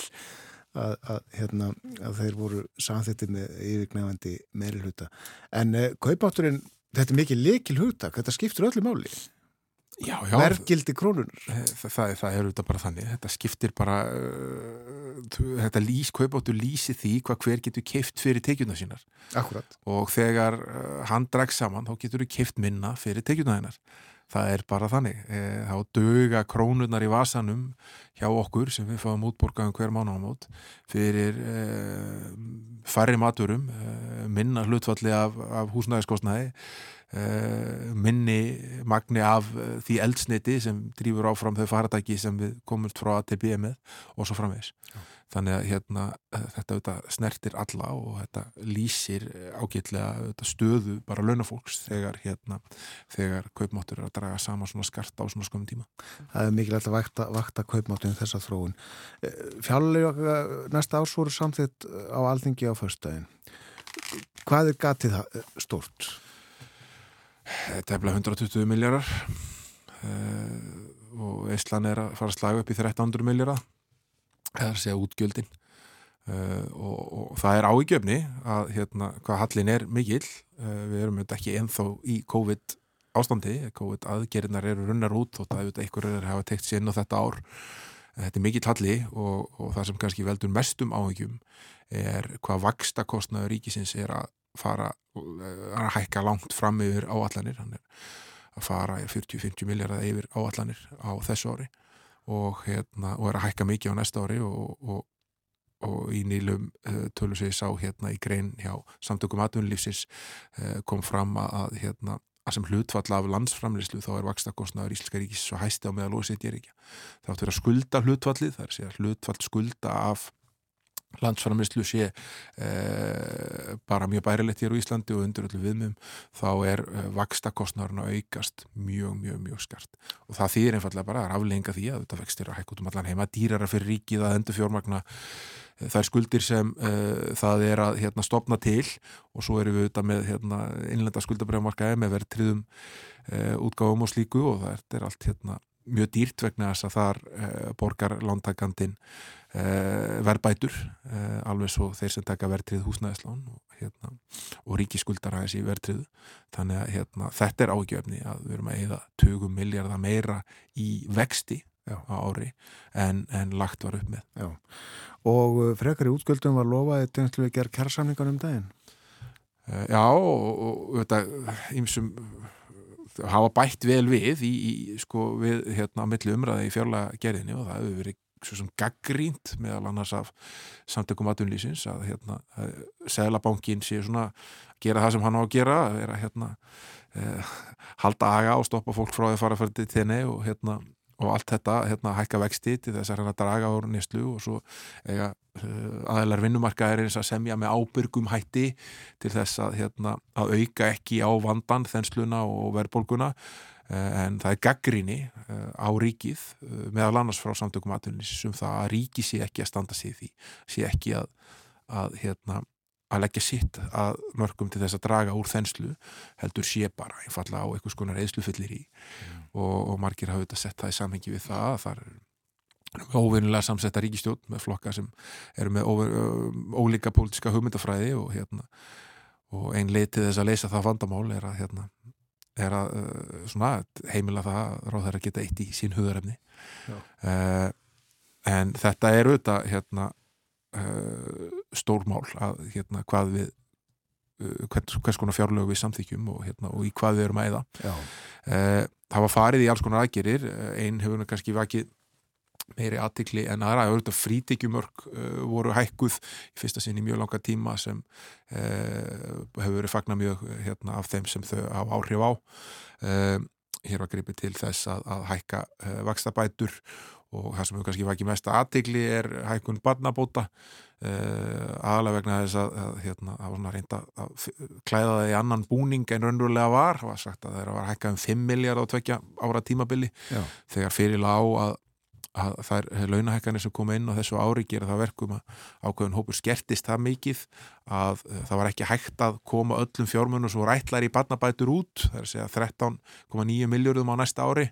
Að, að, hérna, að þeir voru samþittið með yfirgnefandi meiri hluta en uh, kaupátturinn þetta er mikið leikil hugtak, þetta skiptur öllu máli. Já, já, verðgildi krónunar það, það, það er auðvitað bara þannig. Þetta skiptir bara uh, þetta lýs, kaupáttu lýsi því hvað hver getur keift fyrir tekjuna sínar. Akkurat. Og þegar uh, hann drags saman þá getur þú keift minna fyrir tekjuna hennar það er bara þannig e, þá döga krónunar í vasanum hjá okkur sem við fáum útborgaðum hver mánamót fyrir e, færri maturum e, minna hlutfalli af, af húsnæðiskostnaði Uh, minni magni af því eldsniti sem drýfur áfram þau faratæki sem við komumst frá ATB með og svo framvegs Já. Þannig að hérna, uh, þetta auðvitað, snertir alla og þetta lýsir ágætlega auðvitað, stöðu bara launafólks þegar, hérna, þegar kaupmáttur er að draga saman svona skart á svona skömmum tíma. Það er mikilvægt að vakta, vakta kaupmáttunum þessa þróun. Fjálulega næsta ás voru samþitt á alþingi á föstudaginn. Hvað er gatið stórt? Þetta er bleið 120 miljardar og Ísland er að fara að slaga upp í 1300 miljardar er að segja útgjöldin. Uh, og, og það er áígjöfni að hérna hvað hallin er mikill. Uh, við erum þetta ekki enþá í COVID ástandi, COVID aðgerinnar eru runnar út það er auðvitað einhverjur er að hafa tekt sér inn á þetta ár. Þetta er mikill halli og, og það sem kannski veldur mestum áhyggjum er hvað vakstakostnaður ríkisins er að fara að hækka langt fram yfir áallanir að fara 40-50 miljardar yfir áallanir á þessu ári og, hérna, og er að hækka mikið á næsta ári og, og, og í nýlum uh, tölur sig sá hérna í grein hjá samtökum atvinnulífsins uh, kom fram að hérna að sem hlutfall af landsframleyslu þá er vakstakostnaður Íslenska ríkis svo hæsti á meðal og setjir ekki. Það átt að vera skulda hlutfallið, það er að hlutfall skulda af landsframleyslu sé eh, bara mjög bærilegt hér á Íslandi og undir öllu viðmum þá er eh, vakstakostnarinn að aukast mjög, mjög, mjög skart og það þýðir einfallega bara að aflenga því að þetta vextir að hækka út um allan heima dýrara fyrir ríkið að endur fjármagna þær skuldir sem uh, það er að hérna, stopna til. Og svo erum við auðvitað með hérna, innlenda skuldabrjámarkaði með verðtriðum uh, útgáfum og slíku. Og það er allt hérna, mjög dýrt vegna þess að þar uh, borgar lántakandin verðbætur alveg svo þeir sem taka verðtrið húsnæðislán og, hérna, og ríkiskuldar aðeins í verðtriðu þannig að hérna, þetta er ágjöfni að við erum að eða 20 miljardar meira í vexti Já. á ári en, en lagt var upp með Já. og frekar í útgjöldum var lofaði tegnslu við gerð kjærsamningar um daginn Já og, þetta ímsum hafa bætt vel við í, í sko, við hérna á milli umræði í fjárlega gerðinni og það hefur verið svo sem gaggrínt meðal annars af samtökum aðunlýsins að hérna seglabankin sé svona gera það sem hann á að gera að vera hérna eh, halda aga og stoppa fólk frá því að fara fara til tenni og hérna og allt þetta, hérna, hækka vexti til þess að hérna draga úr nýstlu og svo eiga uh, aðeinar vinnumarkaðir eins að semja með ábyrgum hætti til þess að, hérna, að auka ekki á vandan þensluna og verðbólguna en það er gaggríni uh, á ríkið uh, meðal annars frá samtökum aðtunni sem það að ríki sé ekki að standa sig því, sé ekki að, að hérna að leggja sitt að mörgum til þess að draga úr þenslu heldur sé bara einfalla á einhvers konar eðslufyllir í. Og, og margir hafa þetta sett það í samhengi við það að það er óvinnilega samsetta ríkistjórn með flokka sem eru með óver, ólíka pólitíska hugmyndafræði og hérna og ein leið til þess að leysa það vandamál er að hérna er að uh, svona, heimila það að ráð þeirra geta eitt í sín hugarefni. Uh, en þetta er auðvitað hérna uh, stórmál að hérna hvað við uh, hvers, hvers konar fjárlög við samþykjum og, hérna, og í hvað við erum að eða það var farið í alls konar aðgerir einn hefur kannski vakið meiri aðtikli en aðra. Auðvitað frítekjumörk uh, voru hækkuð í fyrsta sinn í mjög langa tíma sem uh, hefur verið fagna mjög hérna, af þeim sem þau á áhrif á. Uh, hér var gripið til þess að, að hækka vakstabætur og það sem hefur kannski vakið mesta aðtikli er hækkun barnabóta. Aðalega vegna þess að, hérna, það var svona reynda að klæða það í annan búning en raunverulega var, það var sagt að þeirra var hækkað um 5 miljard á tvekja ára tímabili já, þegar fyrir lá að, að þær launahækkanir sem koma inn á þessu ári gera það verkum að ákveðun hópur skertist það mikið að uh, það var ekki hægt að koma öllum fjármunum svo rætlar í barnabætur út það er að segja 13,9 miljardum á næsta ári.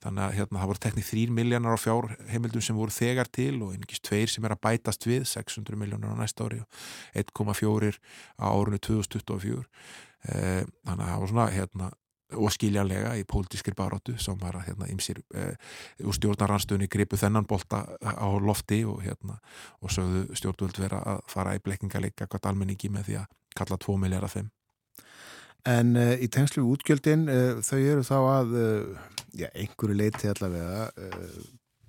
Þannig að hérna, það voru teknið 3 miljarnar á fjárheimildum sem voru þegar til og einhverjum tveir sem er að bætast við 600 miljonar á næsta ári og 1,4 á árunni 2024 eh, þannig að það var svona hérna, og skiljanlega í pólitískri baróttu sem var að hérna, ymsir eh, úr stjórnaranstöðunni gripu þennan bolta á lofti og, hérna, og sögðu stjórnvöld vera að fara í blekkingarleika hvort almenningi með því að kalla 2 miljardar 5 En uh, í tengslu útgjöldin, uh, þau eru þá að, já, einhverju leiti allavega,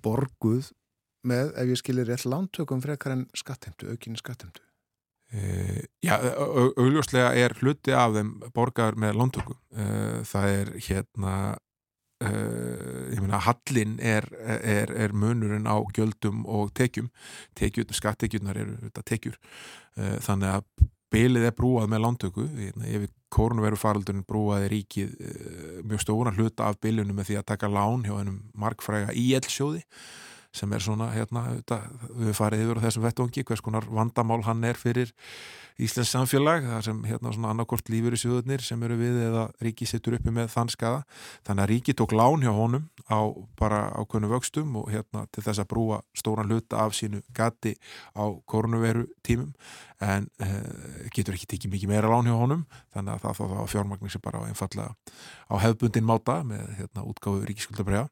borguð með, ef ég skilir rétt, lántökum frekar en skattheimtu, aukinni skattheimtu. Uh, já, au- au- augljóslega er hluti af þeim borgar með lántöku. Uh, það er hérna, uh, ég meina, hallin er, er, er munurinn á gjöldum og tekjum. Tekjur, skattekjurnar eru þetta tekjur. Þannig að bilið er brúað með lántöku. Hérna, ef kórnveru faraldurinn brúaði ríkið mjög stóran hluta af bilinu með því að taka lán hjá hennum margfræga IL-sjóði sem er svona, hérna, þetta, við farið yfir á þessum vettvangi, hvers konar vandamál hann er fyrir Íslands samfélag, það sem hérna svona annarkort lífur í sjöðunir sem eru við eða ríki sittur uppi með þann skada. Þannig að ríki tók lán hjá honum á bara ákveðnu vöxtum og hérna til þess að brúa stóran hluta af sínu gati á koronaviru tímum en uh, getur ekki tekið mikið meira lán hjá honum þannig að það þá þá fjármagning sem bara einfallega á hefbundin máta með hérna útgáfu ríkiskuldabræða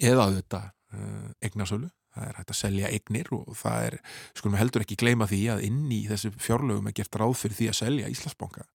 eða uh, eignasölu það er hægt að selja eignir og það er, skulum heldur ekki gleyma því að inn í þessu fjárlögum er gert ráð fyrir því að selja Íslandsbanka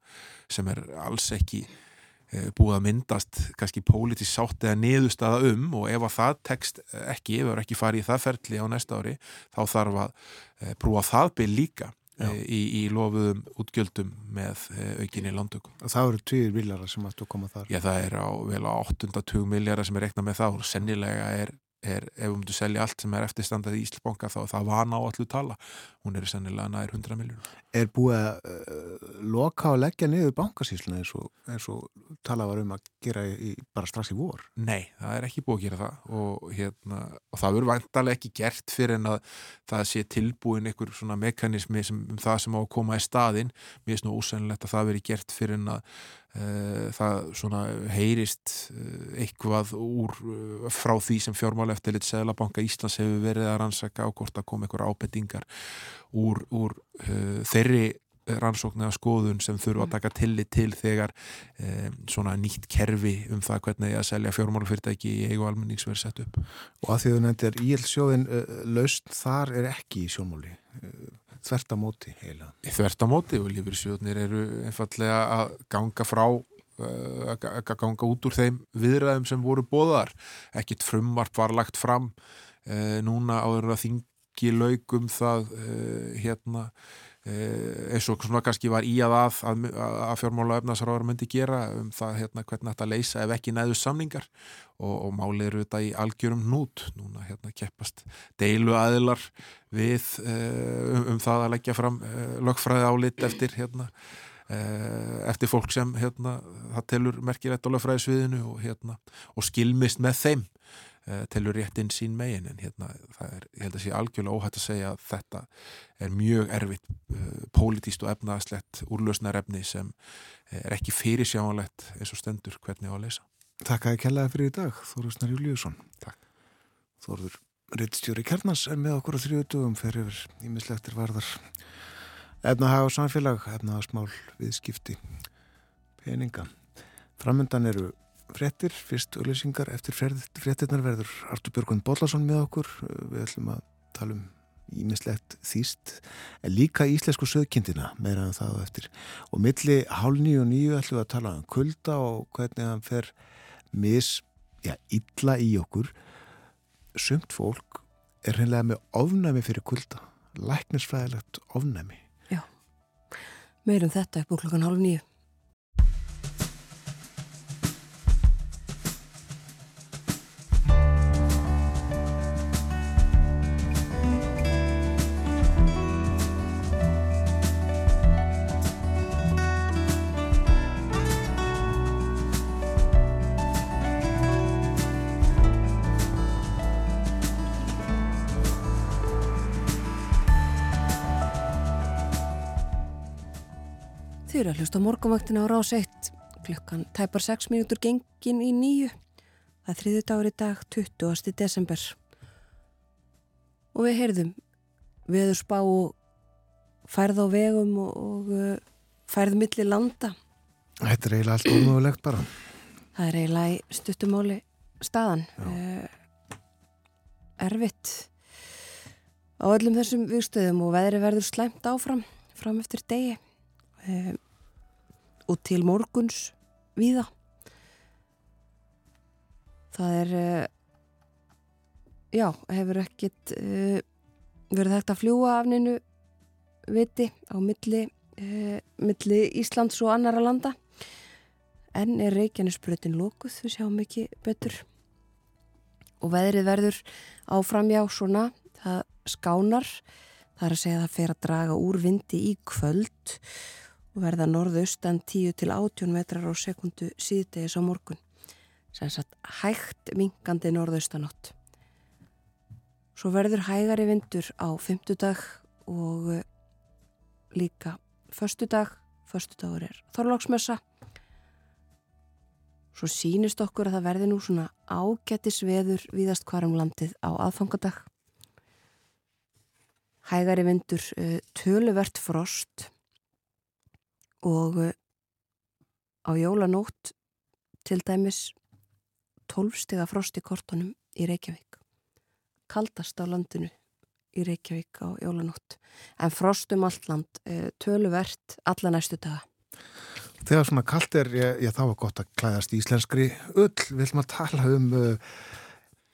sem er alls ekki uh, búið að myndast kannski pólitísk sátt eða niðurstaða um og ef að það tekst ekki, ef það er ekki farið í það ferli á næsta ári, þá þarf að uh, brúa það byrj líka í, í lofuðum útgjöldum með aukinni landtökum. Það eru tvíir viljarar sem ættu að koma þar. Já, það er á vel á 820 miljardar sem er reiknað með það og sennilega er, er ef við myndum selja allt sem er eftirstandað í Íslandsbanka þá er það vana á allu tala. Hún er sennilega nær 100 miljónur. Er búið að uh, loka og leggja niður bankasýsluna eins og, og tala var um að gera í, bara strax í vor? Nei, það er ekki búið að gera það og, hérna, og það verður vantarlega ekki gert fyrir en að það sé tilbúin einhver svona mekanismi sem, um það sem á að koma í staðinn. Mér er svona ósennilegt að það veri gert fyrir en að uh, það svona heyrist uh, eitthvað úr frá því sem fjármála eftir litt Seðlabanka Íslands hefur verið að rannsaka á hvort að koma einhver ábendingar úr, úr uh, þeirri rannsókn eða skoðun sem þurfa að taka tillit til þegar um, svona nýtt kerfi um það hvernig að selja fjármálafyrirtæki í eigu almennings verið sett upp. Og að því þú nefndir íelsjóðin uh, laust þar er ekki í sjónmáli. Uh, þvert á móti heila. Í þvert á móti og lífyrsjóðnir eru einfallega að ganga frá að ganga út úr þeim viðræðum sem voru bóðar ekkit frumvarp var lagt fram uh, núna áður að þingi laugum það uh, hérna eins og svona kannski var í að að, að, að fjármála efnaðsaráður myndi gera um það hérna hvernig þetta leysa ef ekki næðu samningar. Og, og málið eru þetta í algjörum nút núna hérna keppast deilu aðilar við uh, um, um það að leggja fram uh, lögfræði álit eftir hérna eftir fólk sem hérna það telur merkilegt á lögfræðisviðinu og hérna og skilmist með þeim uh, telur réttinn sín megin en hérna það er, ég held að sé algjörlega óhætt að segja að þetta er mjög erfitt uh, pólitíst og efnaðslegt úrlausnarefni sem er ekki fyrirsjáanlegt eins og stendur hvernig á að leysa Takk að ég kellaði fyrir í dag, Þóru Snar Júliusson. Takk. Þóruður Rittstjóri Kjarnas er með okkur á þrjú dögum fyrir yfir ímislektir varðar efnahag og samfélag, efnahagsmál, viðskipti, peninga. Framöndan eru fréttir, fyrst auðlýsingar, eftir fréttirnar verður Artur Björgvinn Bollason með okkur. Við ætlum að tala um ímislegt þýst, en líka íslensku söðkindina, meira en það á eftir. Og milli hálf nýju og nýju ætlum við að tala um kulda og hvernig hann fer mis, já, illa í okkur. Sumt fólk er hreinlega með ofnæmi fyrir kulda, læknisfræðilegt ofnæmi. Meirum þetta upp úr klokkan hálf nýju. Hlusta á morgunvaktina á rás 1 klukkan tæpar 6 mínútur gengin í nýju. Það er þriði dagur í dag, 20. desember. Og við heyrðum viður spá og færð á vegum og, og uh, færð milli landa. Þetta er eiginlega allt ómögulegt bara. Það er eiginlega í stuttumáli staðan. Uh, erfitt á öllum þessum viðstöðum og veðri verður slæmt áfram, fram eftir degi. Og til morguns víða. Það er, uh, já, hefur ekkit uh, verið hægt að fljúa af neinu viti á milli, uh, milli Íslands og annara landa. En er Reykjanesbrötin lókuð, við sjáum ekki betur. Og veðrið verður áframjá svona, það skánar, það er að segja að það fer að draga úr vindi í kvöld og verða norðaustan 10 til 18 metrar á sekundu síðdegis á morgun. Sem sagt hægt minkandi norðaustanátt. Svo verður hægari vindur á fymtudag og eh, líka föstudag. Föstudagur er þorláksmessa. Svo sínist okkur að það verði nú svona ágættis veður víðast hvarum landið á aðfangadag. Hægari vindur, uh, töluvert frost og uh, á jólanótt til dæmis 12 stiga frost í kortunum í Reykjavík. Kaldast á landinu í Reykjavík á jólanótt. En frost um allt land, uh, töluvert alla næstu daga. Þegar svona kallt er, ég, ég þá er gott að klæðast íslenskri. Við ætlum að tala um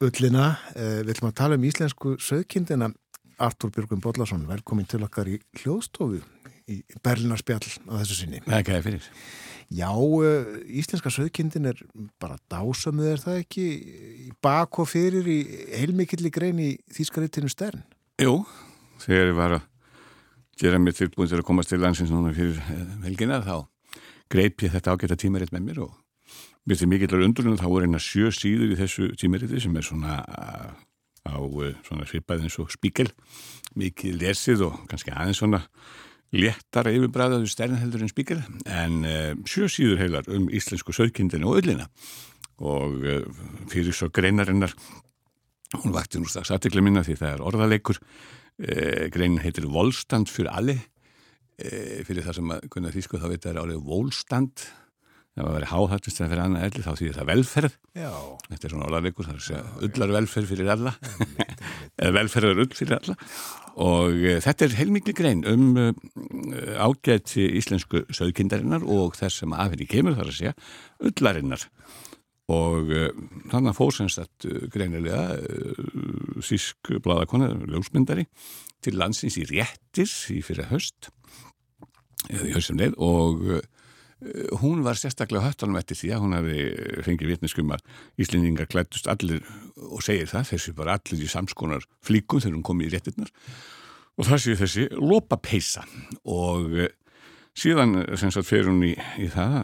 ullina, uh, við ætlum að tala um íslensku söðkindina. Artur Björgum Bollarsson, velkomin til okkar í hljóðstofu í Berlinarspjall á þessu sinni. Það er ekki fyrir. Já, uh, íslenska söðkindin er bara dásamið er það ekki í bak og fyrir í heilmikilli grein í Þýskaritinu stern. Jú, þegar ég var að gera mig tilbúin til að komast til landsins núna fyrir eh, helgina þá greip ég þetta ágæta tímaritt með mér og mér til mikillar undrunum þá voru eina sjö síður í þessu tímariti sem er svona uh, á svona svipað eins og spíkel mikið lesið og kannski aðeins svona léttar yfirbræðaðu sternheldur en spíkel en uh, sjö síður heilar um íslensku söðkindinu og öllina og uh, fyrir svo greinarinnar hún vakti nú strax aðtekla minna því það er orðaleikur uh, greinin heitir Volstand fyrir alli fyrir það sem að kunna þýsku þá veit það er árið Volstand það var að vera háhattist að fyrir annað elli þá því það velferð. Já, þetta er svona orðaleikur, það er að ullar velferð fyrir alla. Eða velferðarull fyrir alla. Og uh, þetta er heilmikli grein um uh, ágæti íslensku sögkindarinnar og þess sem af henni kemur þar að segja ullarinnar. Og uh, þannig að fóðsennst að uh, greinilega sísk bladakona, ljósmyndari til landsins í réttir í fyrir höst eða í haustum leið og hún var sérstaklega höttanum eftir því að hún hefði fengið vitniskum að Íslendingar klættust allir og segir það, þessi bara allir í samskonar flíkum þegar hún kom í réttirnar. Og það séu þessi lopapeisa og eh, síðan sem sagt fer hún í, í það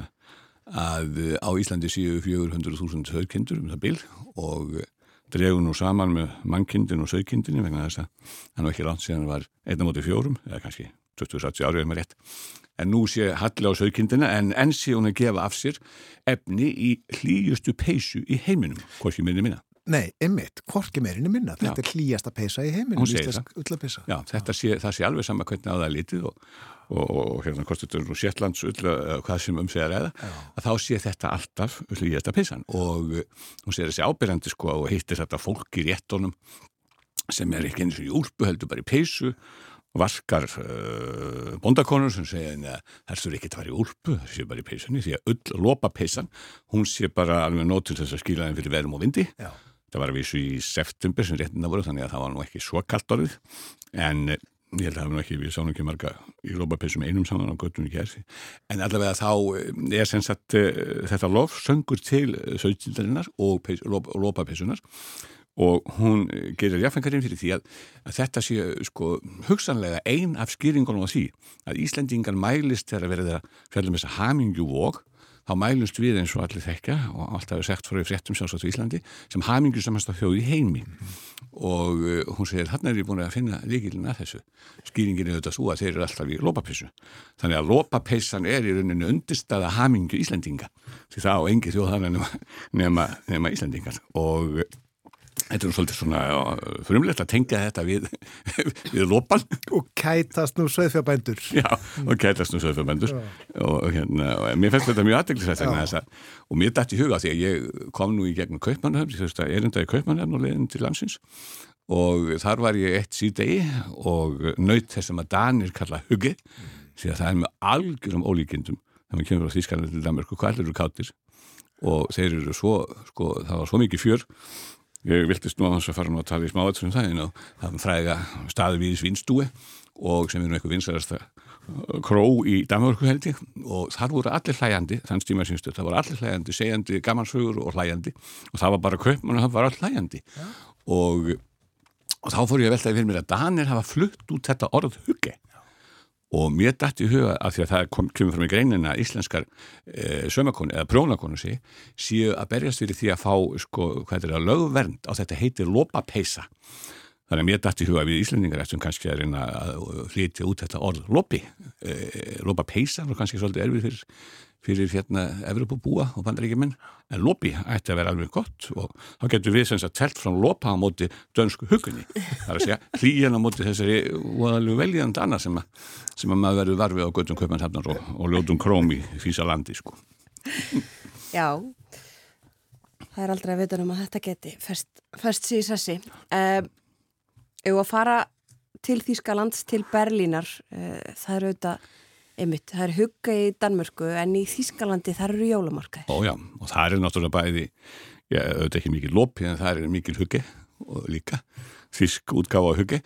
að eh, á Íslandi séu 400.000 högkindur um það bil og eh, dregur nú saman með mannkindin og sögkindinni vegna þess að hann var ekki langt síðan var einna móti fjórum, eða kannski 20-30 árið með rétt en nú sé halli á sögkindina en enn sé hún að gefa af sér efni í hlýjustu peysu í heiminum, hvorki minni minna. Nei, ymmit, hvorki meirinni minna. Þetta Já. er hlýjasta peysa í heiminum, íslensk ullapeysa. Já, þetta sé, það sé alveg sama hvernig á það er litið og, og, og hérna hvort þetta er nú Sjetlands ull eða hvað sem um að ræða, að þá sé þetta alltaf hlýjasta peysan og uh, hún sé þessi ábyrjandi sko og hittir þetta fólk í réttunum sem er ekki eins og í úlpu heldur bara í peysu vaskar uh, bondakonur sem segja en það þurfi ekki að fara í úlpu, það sé bara í peysunni því að ull lopa peysan, hún sé bara alveg nót til þess að skýla þeim fyrir verum og vindi. Já. Það var að vísu í september sem réttina voru þannig að það var nú ekki svo kallt orðið. En eh, ég held að það var nú ekki, við sáum ekki marga í lópapessum einum saman á göttunni kjærsi en allavega þá eh, er sem sagt eh, þetta lof söngur til sögtildarinnar og og lópapessunar og hún eh, gerir jafnfengarinn fyrir því að, að þetta sé sko hugsanlega ein af skýringunum á því að Íslendingar mælist þegar að fjallum þess að hamingju vók þá mælumst við eins og allir þekkja og alltaf er sagt frá í fréttum sjálfsagt í Íslandi sem hamingu samast á þjóð í heimi. Og uh, hún segir hann er ég búin að finna líkilin að þessu. Skýringin er auðvitað svo að þeir eru alltaf í lópapissu þannig að lópapessan er í rauninu undirstaða hamingu Íslandinga því það á engi þjóð þannig nema, nema, Íslandingar og þetta er svolítið svona frumlegt að tengja þetta við, við lópan Og kætast nú sveðfjabændur. Já, og kætast nú sögfjörbendur og, hérna, og mér finnst þetta mjög aðdeglisvægt vegna þess að, og mér dætt í huga því að ég kom nú í gegnum Kaupmannahöfn, ég þurfti að erinda í Kaupmannahöfn og leiðin til landsins. Og þar var ég eitt síðdegi og naut þessum að Danir kalla huggi, því að það er með algjörum ólíkindum þegar maður kemur á Þískanlega til Danmarku, hvað allir eru kátir. Og þeir eru svo, sko, það var svo mikið fjör Ég viltist nú að hans að fara nú að tala í smávættur um það en það fræga staði við Svinstúi og sem er nú eitthvað vinsarast kró í Danmörku held ég. Og þar voru allir hlæjandi, þann stíma sínstu það voru allir hlæjandi, segjandi gamansögur og hlæjandi. Og það var bara kaupmann og það var allir hlæjandi. Og, og þá fór ég að veltaði fyrir mér að Danir hafa flutt út þetta orð hugge og mér dætti í huga af því að það kom, kemur fram í greinina að íslenskar e, sömakonu eða prjónakonu sé, séu að berjast fyrir því að fá sko, hvað er að lögvernd á þetta heitir lopapeisa. Þannig að mér dætti í huga við íslendingar eftir kannski að reyna að flytja út þetta orð lopi, e, lopapeisa og kannski svolítið erfið fyrir fyrir hérna Evropabúa og bandaríkjumenn en lopi ætti að vera alveg gott og þá getur við sem sagt telt frá lopa á móti dönsku hugunni það er að segja hlýjan á móti þessari voðalegu veljönd annað sem, sem að maður verður varfið á göttum kaupmannshafnar og, og ljótum króm í físa landi sko. Já, það er aldrei að vita um að þetta geti sér í sessi. Ef að fara til Þýskalands, til Berlínar, uh, það er auðvitað, einmitt, það er hugga í Danmörku en í Þýskalandi það eru jólamarkaðir. og já, og það er náttúrulega bæði já, auðvitað ekki mikið lopi en það er mikið hugge og líka þísk útgáfa á hugge.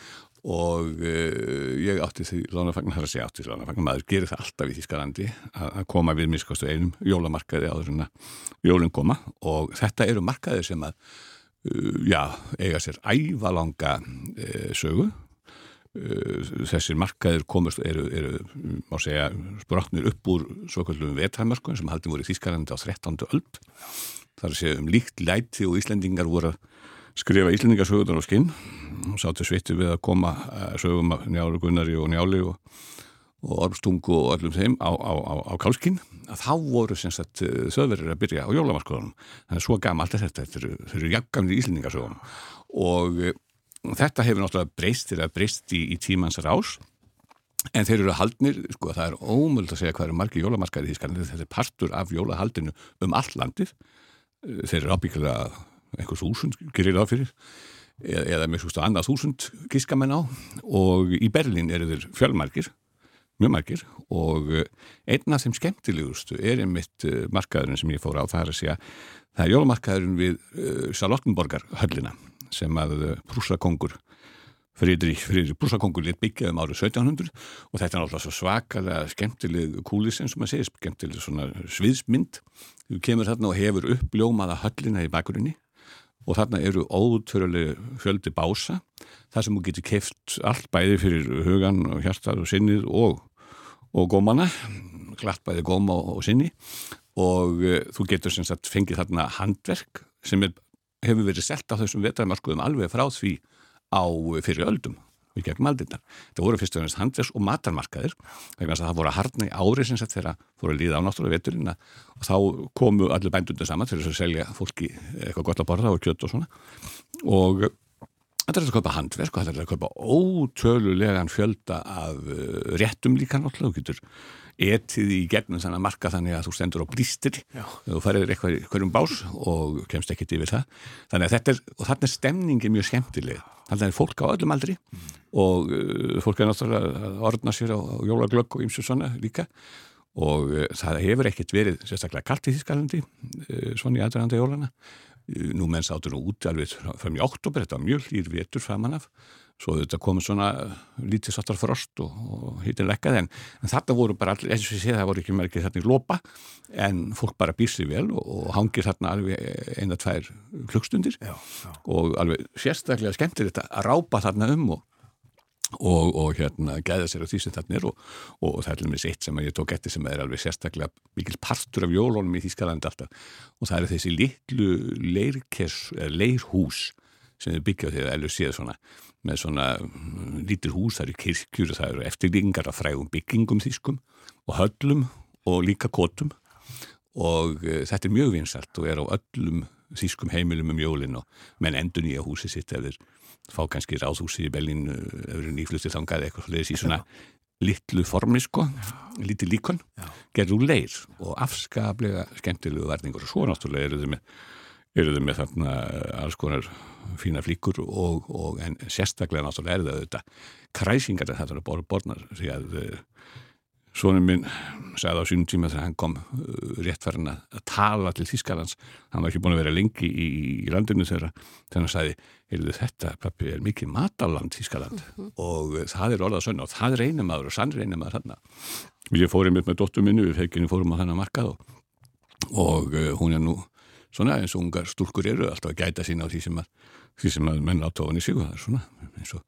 Og uh, ég átti því lánafagnar, það er að segja átti því lánafagnar maður gerir það alltaf í Þískalandi að koma við miskostu einum jólamarkaði áður að jólinn koma. Og þetta eru markaðir sem að uh, já, eiga sér ævalanga uh, sögu þessir markaðir komast eru, eru má segja, sprotnir upp úr svo kallum vetræðmarkum sem haldin voru í Þískalandi á 13. öld. Þar að segja um líkt læti og Íslendingar voru að skrifa Íslendingarsögunar á skinn. Og sáttu svittu við að koma uh, sögum Njálu Gunnari og Njáli og, og Ormstungu og öllum þeim á, á, á, á kálskinn. Að þá voru sem sagt þöðverður að byrja á jólamarkaðunum. Þannig að svo gamalt er þetta, þetta eru, jafngamli Íslendingarsögunum og þetta hefur náttúrulega breyst þegar breyst í, í tímans rás. En þeir eru haldnir, sko það er ómöld að segja hvað eru margir jólamarkaði í Þískalandi þetta er partur af jólahaldinu um allt landið. Þeir eru ábyggilega einhvers úsund, gerir það fyrir. Eða, með svo annað þúsund gískamenn á. Og í Berlín eru þeir fjölmarkir mjög margir. Og eh, einn af þeim skemmtilegustu er einmitt eh, markaðurinn sem ég fór á, það er að segja það er jólamarkaðurinn við uh, Charlottenborgar höllina sem að uh, prúsakongur Friðrik, Friðrik Prúsakongur lit byggjaðum árið 1700 og þetta er náttúrulega svo svakalega skemmtileg kúlisinn sem að segja, skemmtileg svona sviðsmynd. Þú kemur þarna og hefur uppljómaða höllina í bakgrunni og þarna eru ótrúlega fjöldi bása þar sem þú getur keft allt bæði fyrir hugan og hjartað og sinnið og, og gómana glatt bæði góma og, og sinni. Og uh, þú getur sem sagt fengið þarna handverk sem er, hefur verið selt á þessum vetramarkuðum alveg frá því á fyrir öldum í gegnum aldinnar. Það voru fyrst og ennast handverks og matarmarkaðir vegna að það voru að harna í ári sem sagt þegar fóru að líða á náttúrulega veturinn og þá komu allir bændundir saman til þess að selja fólki eitthvað gott að borða og kjött og svona og þetta er að kaupa handverk og þetta er að kaupa ótölulegan fjölda af uh, réttum líka náttúrulega, þú getur etið í gegnum þannig að marka þannig að þú stendur á blýstir þú færið eitthvað í hverjum bás og kemst ekkit yfir það. Þannig að þetta er, og þarna er stemningin mjög skemmtileg. Þannig að fólk á öllum aldri og uh, fólk er náttúrulega að ordna sér á, á jólaglögg og ymsu svona líka. Og uh, það hefur ekkit verið sérstaklega kalt í Þískalandi uh, svona í aðrænda jólana nú menn sáttur nú út alveg fram í oktober, þetta var mjög hlýr vetur framan af svo þetta komið svona lítið sattar frost og, og hittin lekkað en, en þetta voru bara allir, eins og ég sé það voru ekki merkið þarna í lopa en fólk bara býr sér vel og, og hangir þarna alveg eina, tvær klukkstundir Já, já. og alveg sérstaklega skemmtir þetta að rápa þarna um og, og, hérna gæða sér á því sem þarna er og, og það er alveg eitt sem ég tók eftir sem er alveg sérstaklega mikil partur af jólunum í Þýskalandi alltaf. Og það eru þessi litlu leirhús sem þau byggja elur séð svona með svona mm, lítil hús, það eru kirkjur það eru eftirlíkingar af frægum byggingum þýskum og höllum og líka kótum og uh, þetta er mjög vinsalt og er á öllum þýskum heimilum um jólin og menn endur nýja húsi sitt eða fá kannski ráðhúsi í Berlín eða nýflusti þangað eitthvað leðis í svona litlu formi sko, lítið líkon gerður úr leir og afskaplega skemmtilegu verningur og svo náttúrulega eru þau með, eru þau með þarna alls konar fína flíkur og, og en sérstaklega náttúrulega er það auðvitað kræsingar að þetta er bara borðnar því að Svonum minn sagði á sínum tíma þegar hann kom uh, rétt farin að, að tala til Þískalands, hann var ekki búin að vera lengi í, í landinu þegar hann sagði, heyrðu þetta, pappi, er mikið mataland Þískaland og uh, það er orðað sönn og það reynir maður og sann reynir maður hann ég fór einmitt með dóttur minni, við fekkinni fórum á þannig markað og, og uh, hún er nú svona eins og ungar stúlkur eru alltaf að gæta sína á því sem að, því sem að menn átt á hann í sig og það er svona eins og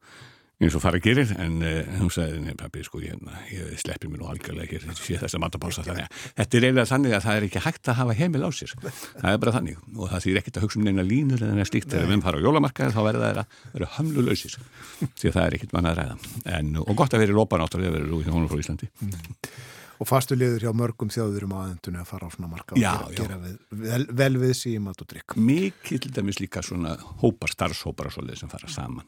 eins og fara gerir, en uh, hún sagði nefn pabbi, sko, ég, ég sleppi mér nú algjörlega hér, þetta sé þess að matapása þannig að þetta er eiginlega þannig að það er ekki hægt að hafa heimil á sér, það er bara þannig. Og það þýr ekkert að hugsa um neina línur en það slíkt. Þegar við fara á jólamarkaði þá verða það að vera hömlulausir, því að það er ekkert manna að ræða, en, og gott að vera í lópan áttur Og fastu liður hjá mörgum þjóðurum á aðendunni að fara á svona marka og Já, gera, já. gera við, vel, vel við síðan mat og drikk. mikið til dæmis líka svona hópar, starfshópar og svoleið sem fara saman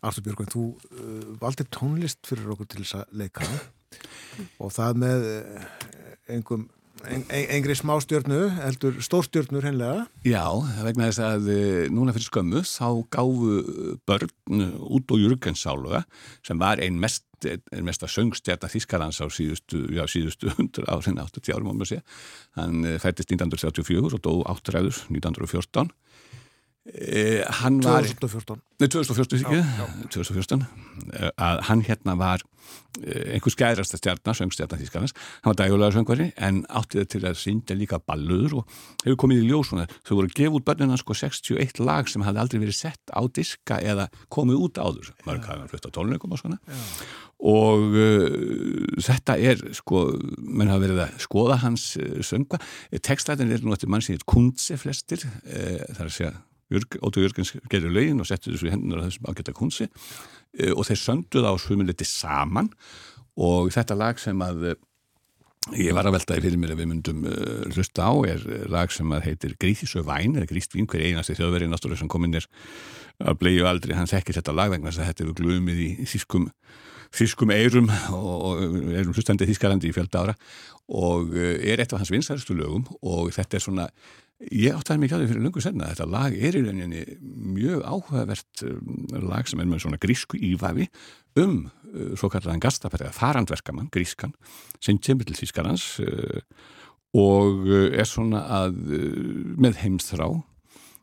Artur Björgvin, þú uh, valdir tónlist fyrir okkur til þess að leika og það með uh, engum, en, en, engri smástjörnu, heldur stórstjörnur hennilega. Já, vegna þess að eh, núna fyrir skömmu þá gáfu börn út og Jürgensáluga sem var ein mest, ein mesta söngstjarta Þískarans á síðustu, já, síðustu 100 árin, 80 árum má maður segja. Hann eh, fættist 1934 og dó áttræður 1914. Eh, hann var 2014. Nei, 2014 ekki, 2014 eh, að hann hérna var eh, einhver skærasta stjarnar, söngstjarnar Þískarnas hann var dægulega söngvari en átti það til að syngja líka ballur og hefur komið í ljós svona, þau voru að gefa út börnina sko 61 lag sem hafði aldrei verið sett á diska eða komið út áður. Mörg hafði hann flutt á tólningum og svona. Og uh, þetta er sko, menn hafa verið að skoða hans uh, sönga, textlætin er nú eftir mann sem heit Kunze flestir uh, þar að segja Jörg, Óttu Jörgens gerði lögin og setti þessu í hendunar þessum ágæta kunsi uh, og þeir sönduð á svumiliti saman. Og þetta lag sem að uh, ég var að veltaði fyrir mér að við myndum uh, hlusta á er lag sem að heitir Gríðisö væn eða Grístvín, hver einasti þjóðverið náttúrulega sem kominn er að bleiðu aldrei, hann þekkir þetta lag vegna þess að þetta hefur glumið í þýskum þýskum eirum og, eirum hlustandi þýskalandi í fjölda ára. Og er eitt af hans vinsæristu lögum og þetta er svona Ég áttaði mikið á því fyrir lungu senna þetta lag er í rauninni mjög áhugavert um, lag sem er með svona grísku ívafi um uh, svo kallarðan gastapæri, farandverkamann, grískan sem kemur til Þískarans uh, og uh, er svona að uh, með heimþrá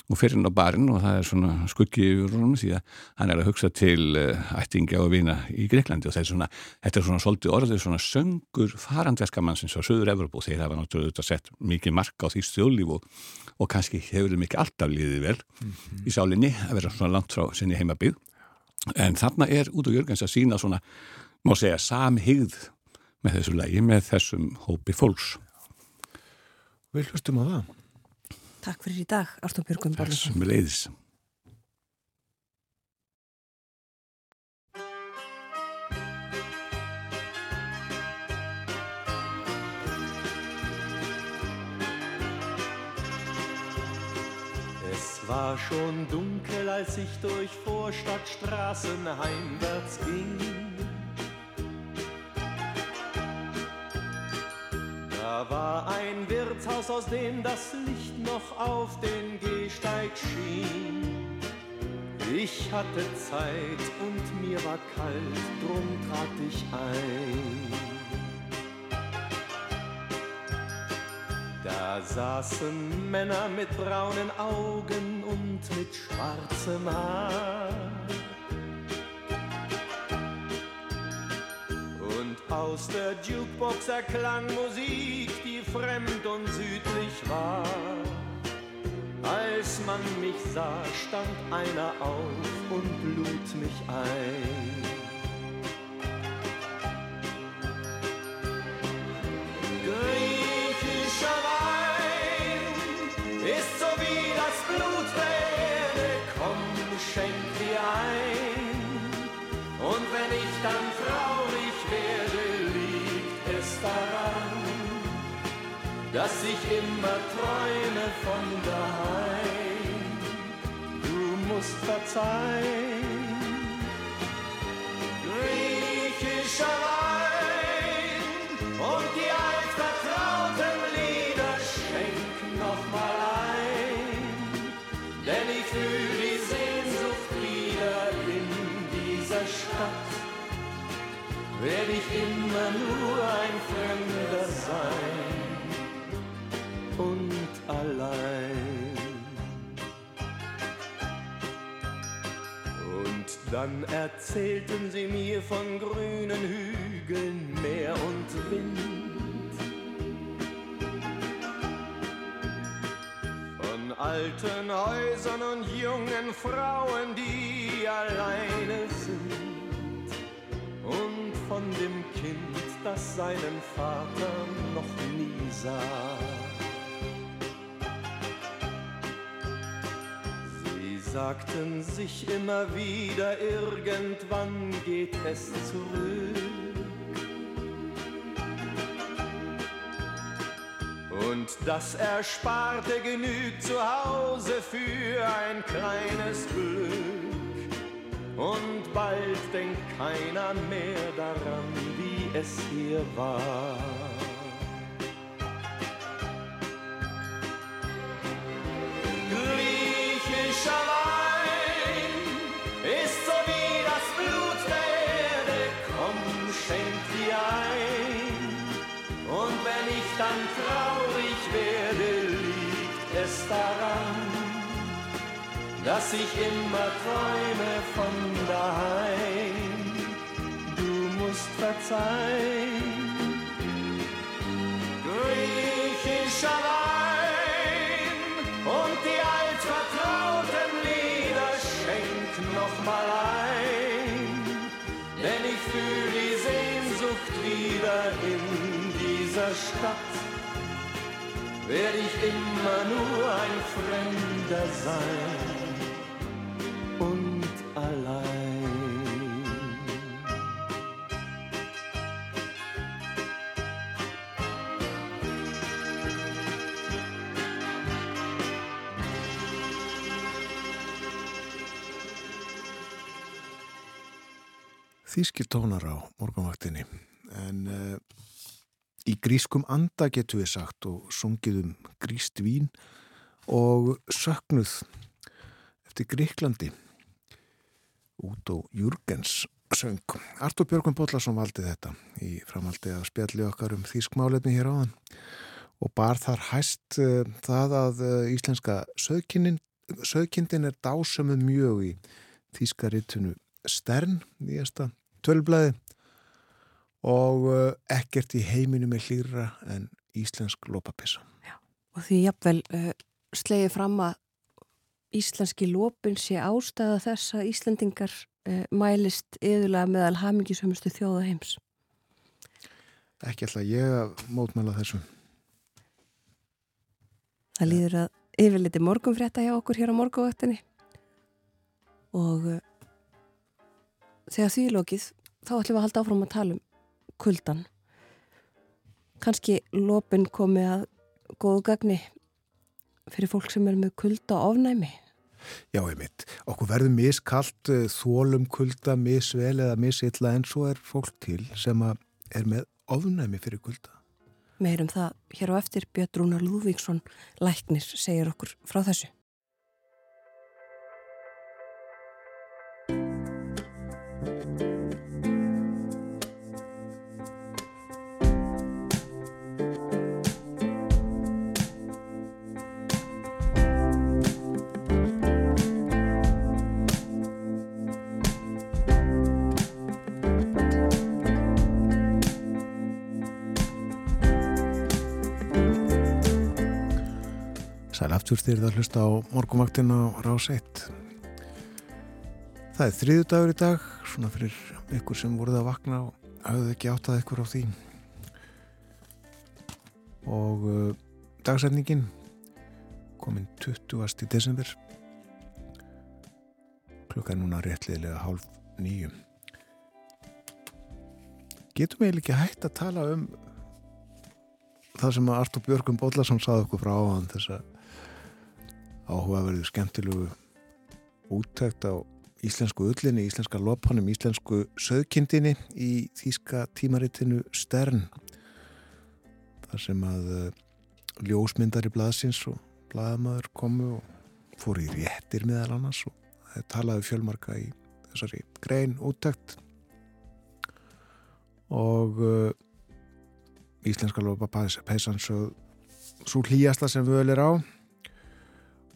og fyrir hann á barinn og það er svona skuggi yfir honum því að hann er að hugsa til uh, ættingja og vina í Greiklandi og þetta er svona, þetta er svona svolítið orðið svona söngur farandverkamannsins á Söður Evropu þeir hafa náttúrulega sett mikið marka á því stjólíf og, og kannski hefur þeim ekki alltaf liðið vel í sálinni að vera svona langt frá sinni heimabið en þarna er út og Jörgens að sína svona, má segja, samhigð með þessu lagi, með þessum hópi fólks. Við hlustum á það. Takk fyrir í dag, Artur Björgum Borlusson. Þessum leiðis. Es war schon dunkel, als ich durch Vorstadtstraßen heimwärts ging. Da war ein Wirtshaus, aus dem das Licht noch auf den Gehsteig schien. Ich hatte Zeit und mir war kalt, drum trat ich ein. Da saßen Männer mit braunen Augen und mit schwarzem Haar. Aus der Jukebox erklang Musik, die fremd und südlich war. Als man mich sah, stand einer auf und lud mich ein. Griechischer Wein dass ich immer träume von daheim. Du musst verzeihen. Griechischer Wein und die altvertrauten Lieder schenk noch mal ein, denn ich fühl die Sehnsucht wieder in dieser Stadt. Werd ich immer nur ein Fremder sein und allein. Und dann erzählten sie mir von grünen Hügeln, Meer und Wind. Von alten Häusern und jungen Frauen, die alleine sind. Und von dem Kind, das seinen Vater noch nie sah. Sagten sich immer wieder, irgendwann geht es zurück. Und das Ersparte genügt zu Hause für ein kleines Glück. Und bald denkt keiner mehr daran, wie es hier war. Daran, dass ich immer träume von daheim. Du musst verzeihen. Griechischer Wein und die altvertrauten Lieder schenk noch mal ein, denn ich fühl die Sehnsucht wieder in dieser Stadt. Werd ich immer nur ein Fremder sein und allein. Þýskir tónar á morgunvaktinni en uh, í grískum anda getur við sagt og sungið um gríst vín og söknuð eftir Gríklandi út á Jürgens söng. Artur Björgum Bóllarsson valdi þetta í framaldi að spjalli okkar um þýskmálefni hér áðan. Og bar þar hæst uh, það að uh, íslenska söðkindin er dásömmuð mjög í þýskaritunu Stern, nýjasta tölblæði og uh, ekkert í heiminu með hlýra en íslensk lópapissa. og því jafnvel uh, slegið fram að íslenski lópin sé ástæða þess að Íslendingar uh, mælist yðurlega meðal hamingisumustu þjóða heims. Ekki ætla ég að mótmæla þessu. Það líður að yfirliti morgunfrétta hjá okkur hér á morgunvaktinni og uh, þegar því er lokið þá ætlum við að halda áfram að tala um kuldan. Kanski lópin komi að góðu gagni fyrir fólk sem er með kulda ofnæmi. Já, einmitt. Okkur verður miskalt, eh, þólum kulda, misvel eða misilla en svo er fólk til sem er með ofnæmi fyrir kulda. Meirum það hér á eftir Björn Rúnar Lúvíksson læknir segir okkur frá þessu. Aftur þér að hlusta á morgumvaktin á rás 1. Það er þriðu dagur í dag, svona fyrir ykkur sem voruð að vakna og hafðu ekki áttað ykkur á því. Og uh, dagsefningin komin 20. desember. Klukka er núna réttliðilega hálf nýjum. Getum við ekki hægt að tala um það sem að Artur Björgum Bóllarsson saði okkur frá áðan þess að áhugaverðu skemmtilegu úttækt á íslensku ullinni, íslenska lopanum, íslensku söðkindinni í þýska tímaritinu Stern þar sem að uh, ljósmyndari blaðsins og blaðamaður komu og fóru í réttir meðal annars og það talaði fjölmarka í þessari grein úttækt og uh, íslenska lopa peysan svo, svo hlýjasta sem völ er á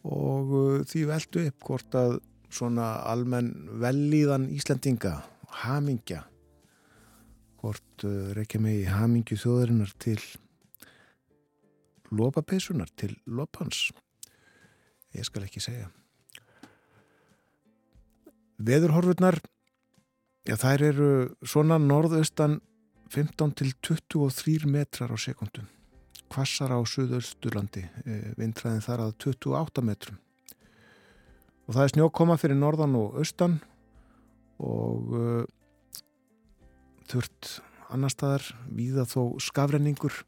og uh, því veldu upp hvort að svona almenn vellíðan Íslandinga, hamingja hvort uh, reykja mig í hamingju þjóðarinnar til lopapeysunar, til lopans? Ég skal ekki segja. Veðurhorfurnar já þær eru svona norðaustan 15 til 23 metrar á sekundum kvassar á Suðausturlandi vindræðin þar að 28 metrum. Og það er snjókoma fyrir norðan og austan og uh, þurft annar staðar víða þó skafrenningur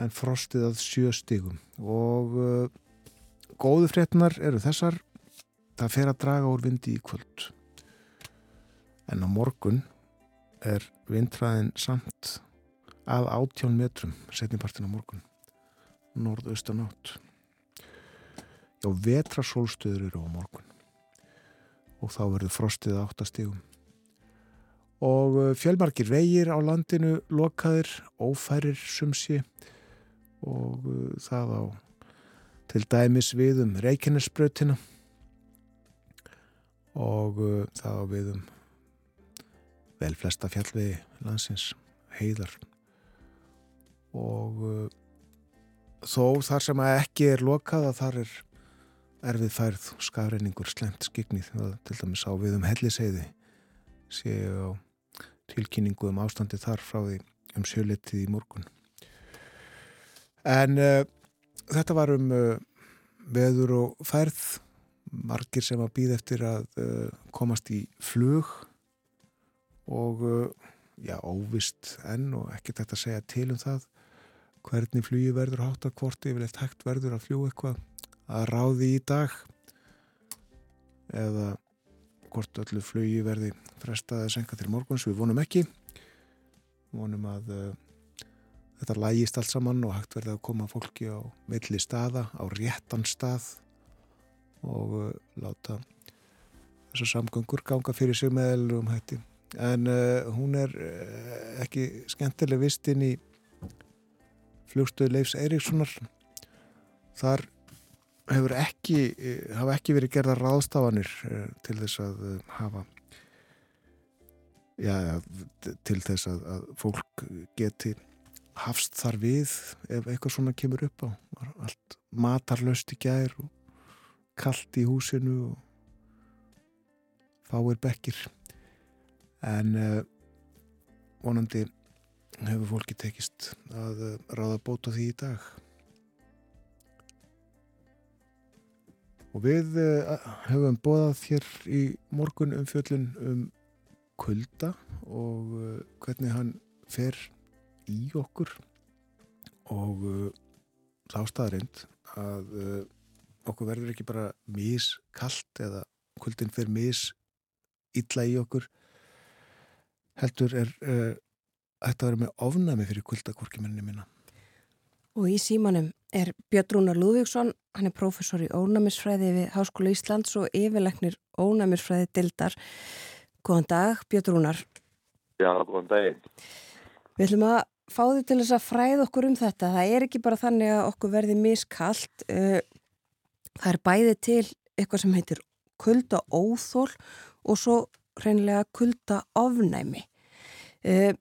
en frostið að sjö stigum. Og uh, góðu frétnar eru þessar. Það fer að draga úr vindi í kvöld. En á morgun er vindræðin samt að 18 metrum setnipartin á morgun norðaustan átt. Já vetrasólstöður eru á morgun og þá verður frostið að 8 stígum og uh, fjölmarkir vegir á landinu lokaðir, ófærir sumsi og uh, það á til dæmis við um Reykjanesbrautina og uh, það á við um vel flesta fjallvegi landsins heiðar og uh, þó þar sem ekki er lokað að þar er erfið færð skafreiningur slemt skiknið til dæmis á við um helliseiði séu á tilkynningu um ástandi þar frá því um sjöletið í morgun. En uh, þetta var um uh, veður og færð. Margir sem að býða eftir að uh, komast í flug. Og já, óvist enn og ekki þetta að segja til um það hvernig flugi verður hátt að hvort yfirleitt hægt verður að fljú eitthvað að ráði í dag eða hvort öllu flugi verði frestaði að senka til morguns, við vonum ekki vonum að uh, þetta lægist allt saman og hægt verði að koma fólki á milli staða, á réttan stað og uh, láta þessar samgöngur ganga fyrir sig með eðlurum hætti. En uh, hún er ekki skemmtileg vistinn í flugstöðu Leifs Eiríkssonar. Þar hefur ekki, uh, hafa ekki verið gerða ráðstafanir uh, til þess að uh, hafa já, til þess að, að fólk geti hafst þar við ef eitthvað svona kemur upp á allt matarlöst í gær og kallt í húsinu og fáir bekkir en uh, vonandi hefur fólki tekist að uh, ráða bóta því í dag? Og við uh, höfum bóðað hér í morgun um fjöllun um kulda og uh, hvernig hann fer í okkur. Og þá staðarind að okkur verður ekki bara miskallt eða kuldin fer mis illa í okkur heldur er uh, ætti að vera með ofnæmi fyrir kuldakorkimenni minna. Og í símanum er Björn Rúnar Lúðvíksson, hann er prófessor í ónæmisfræði við Háskóla Íslands og yfirleiknir ónæmisfræði dildar. Góðan dag, Björn Rúnar. Já, góðan daginn. Við ætlum að fá þið til þess að fræða okkur um þetta. Það er ekki bara þannig að okkur verði miskallt. Uh, Það er bæði til eitthvað sem heitir kulda óþól og svo reynilega kulda ofnæmi. Uh,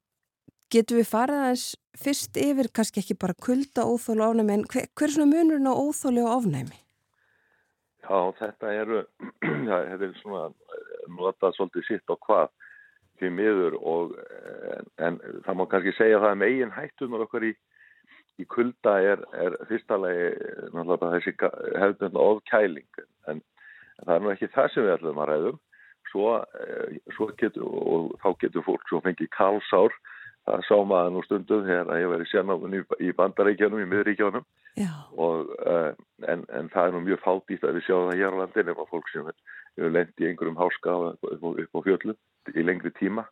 Getur við farið aðeins fyrst yfir, kannski ekki bara kulda óþól og ofnæmi, en hver, hver er svona munurinn á óþóli og ofnæmi? Já, þetta eru, þetta er svona, notað svolítið sitt á hvað því miður og, en, en það má kannski segja það að megin hættunar okkar í, í kulda er, er fyrsta lagi náttúrulega þessi hefðbundna ofkæling en, en það er nú ekki það sem við ætlum að ræðum svo, eh, svo getur, og þá getur fólk svo fengið kalsár það sá maður nú stundum þegar ég verið sérnáðun í, í bandaríkjanum, í miðríkjanum og, uh, en, en það er nú mjög fátítt að við sjáum það hér á landin ef að fólk sem hefur lendt í einhverjum háska upp, upp á fjöllum í lengri tíma.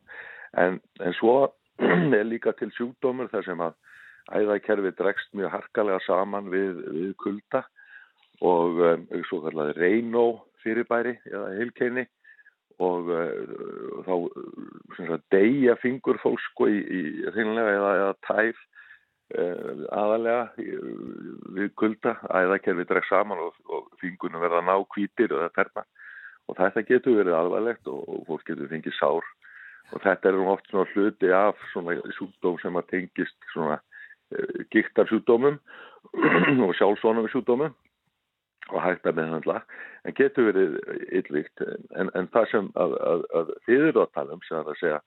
En, en svo er líka til sjúkdómur þar sem að æðakerfi dregst mjög harkalega saman við, við kulda og um, svo kallaði reynó fyrirbæri eða heilkeini og uh, þá sagt, deyja fingur fólk sko í, í hreinlega eða, eða tæf uh, aðalega við kulda, æðakerfi dregst saman og, og fingurnu verða ná kvítir eða terna og þetta getur verið alvarlegt og, og fólk getur fengið sár. Og þetta er oft svona hluti af sjúkdóm sem að tengist uh, giktarsjúkdómum og sjálfsvonum sjúkdómum og hægt að meðhandla, en getur verið yllvíkt, en, en það sem að, að, að þið eru að tala um sem er að segja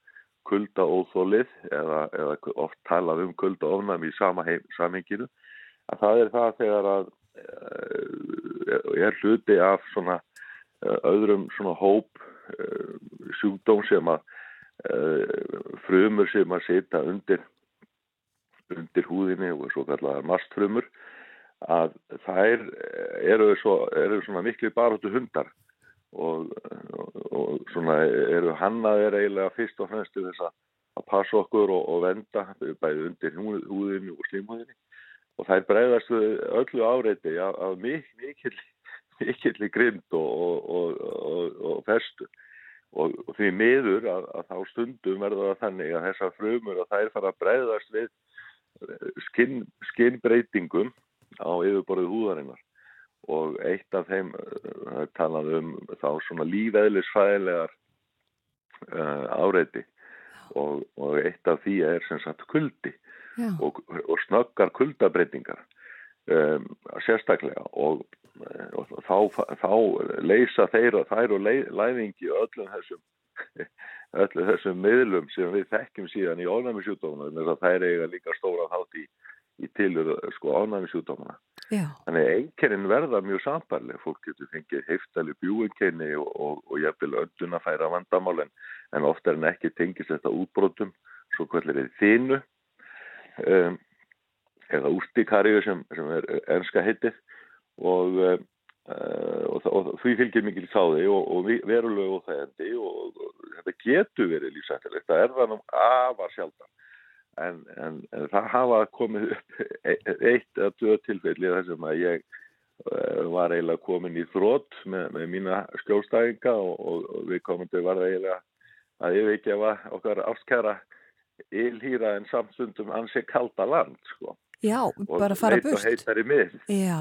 kulda óþólið eða, eða oft talað um kulda ofnæmi í sama heim, samhenginu að það er það þegar að e, er hluti af svona e, öðrum svona hóp e, sjúkdóm sem að frumur sem að setja undir undir húðinni og svo kallar mastfrumur að þær eru, svo, eru svona miklu baróttu hundar og, og, og svona eru hannaðir eiginlega fyrst og fremst þess að passa okkur og, og venda bæði undir húðinni og slímhúðinni. Og þær breyðast öllu áreiti af, af mikill mikill grind og festu. Og því miður að, að þá stundum verður það þannig að þessar frumur að þær fara að breyðast við skinn, skinnbreytingum á yfirborðið húðarinnar. Og eitt af þeim uh, talað um þá svona lífeðlisfæðilegar uh, áreiti. Og, og eitt af því er sem sagt kuldi og, og snöggar kuldabreitingar um, sérstaklega. Og, og þá, þá leysa þeir og þær og læðingi öllum þessum öllu þessum miðlum sem við þekkjum síðan í að þær eiga líka stóra þátt í í tilur sko ánæmisjúdómana. Þannig að einkerinn verða mjög sambarleg. Fólk getur fengið heiftali bjúinkenni og, og, og jafnvel öndun að færa vandamál en, en ofta er en ekki tengist þetta útbrotum svo hvernig er þínu um, eða úrtíkarju sem, sem er ennska hittið og, uh, og því fylgir mikil sáði og verulegu og þægandi og þetta getur verið lífsættilegt. Það er það nú afar sjaldan en, en, en það hafa komið upp e- eitt eða tvö tilfelli þar sem að ég uh, var eiginlega komin í þrótt með, með mína skjólstæðinga og, og, og við komandi var það eiginlega að að okkar ástkæra ylhýra en samstundum ansi kalda land sko. Já, og bara fara leit og burt. heitari mið. Já,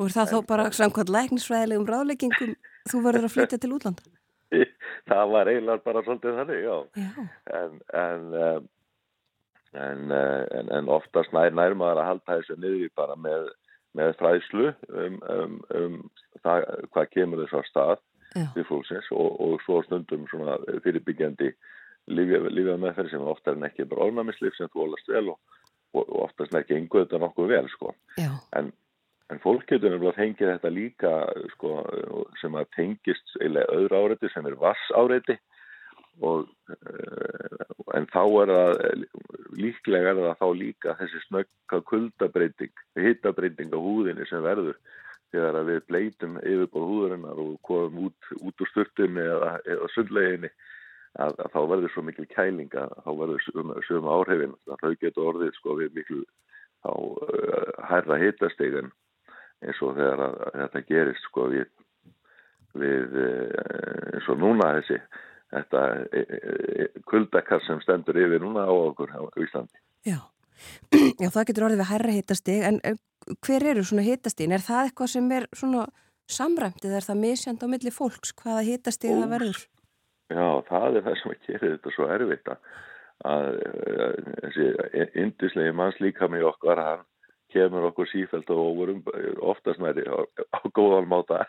og er það þá bara samkvæmt læknisfræðilegum ráðleggingum þú verður að flytja til útlanda? það var eiginlega bara svolítið þannig, já. Já, En, en, um, en, uh, en, en oftast nær nærmaður að halda þessu niður bara með, með fræðslu um, um, um það, hvað kemur þess að stað já, til fólksins og, og svo stundum svona fyrirbyggjandi lífið meðferð sem oftar en ekki bara ofnamislif sem þólast vel og, og, og oftast en ekki engu þetta nokkuð vel sko. En, en fólk getur nefnilega fengið þetta líka sko, sem að tengist eiginlega öðru áreiti sem er vass áreiti og uh, en þá er það líklega er það þá líka þessi snögga kuldabreiting, hittabreiting á húðinni sem verður þegar að við bleitum yfirbóð húðurinnar og komum út, út úr sturtunni eða, eða sundleginni að, að þá verður svo mikil kæling að þá verður sömu, sömu áhrifin. Að þau getur orðið sko við miklu á uh, hærra hittastegun eins og þegar að, að þetta gerist sko við, við uh, eins og núna þessi þetta e, e, kuldakar sem stendur yfir núna á okkur á Íslandi. já. Já, það getur orðið við hærra hitastig, en hver eru svona hitastigin? Er það eitthvað sem er svona samræmt eða er það misjand á milli fólks hvaða hitastig það verður? Já, það er það sem að gera þetta svo erfitt að, að uh, þessi indislegi mannslíkami okkar, hann kemur okkur sífælt og vorum oftast næri á, á góðan máta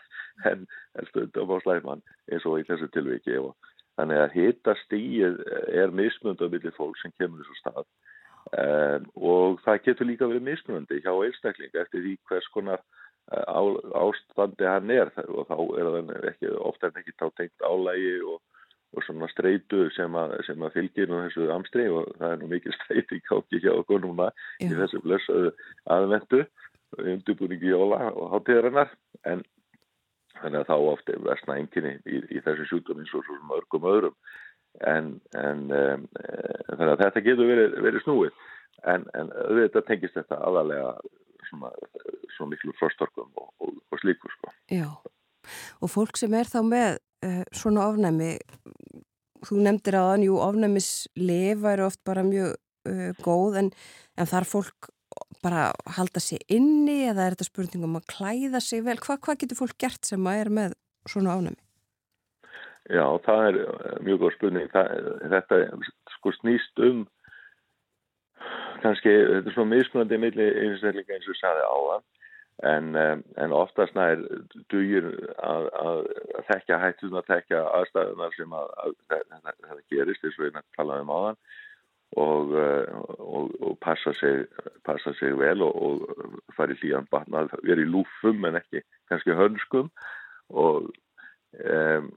en, en stundum á slæman eins og í þessu tilviki og þannig að hita stíið er mismunandi á milli fólk sem kemur þessu stað. Um, og það getur líka verið mismunandi hjá einstakling eftir því hvers konar uh, á, ástandi hann er. Og þá er það ekki, ofta en ekki þá tengt álægi og og svona streitu sem að, sem að fylgir nú þessu amstri og það er nú mikil streyti káki hjá okkur núna í Já. þessu blessaðu aðvendu undirbúningi jóla og hátíðarinnar. En þannig að þá ofta er versna enginni í, í þessu sjúkdómi eins og svo mörgum öðrum. En, en um, þannig að þetta getur verið, verið snúið. En, en auðvitað tengist þetta aðalega svona miklu frostorkum og, og, og slíkur sko. Já, og fólk sem er þá með uh, svona ofnæmi, þú nefndir að jú, ofnæmislif væri oft bara mjög uh, góð en, en þar fólk bara halda sig inni eða er þetta spurning um að klæða sig vel? Hva, hvað getur fólk gert sem að er með svona ofnæmi? Já, það er eh, mjög góð spurning. Það, þetta sko snýst um kannski, þetta er svona mismunandi milli einstaklinga eins og sagði áðan en, um, en oftast nær dugir að, að, að þekka hættum að þekka aðstæðunar sem að, að þetta, gerist eins og ég talaði um áðan og, uh, og, og passa, sig, passa sig vel og, og fara í hlýjan batna, vera í lúfum en ekki kannski hönskum og um,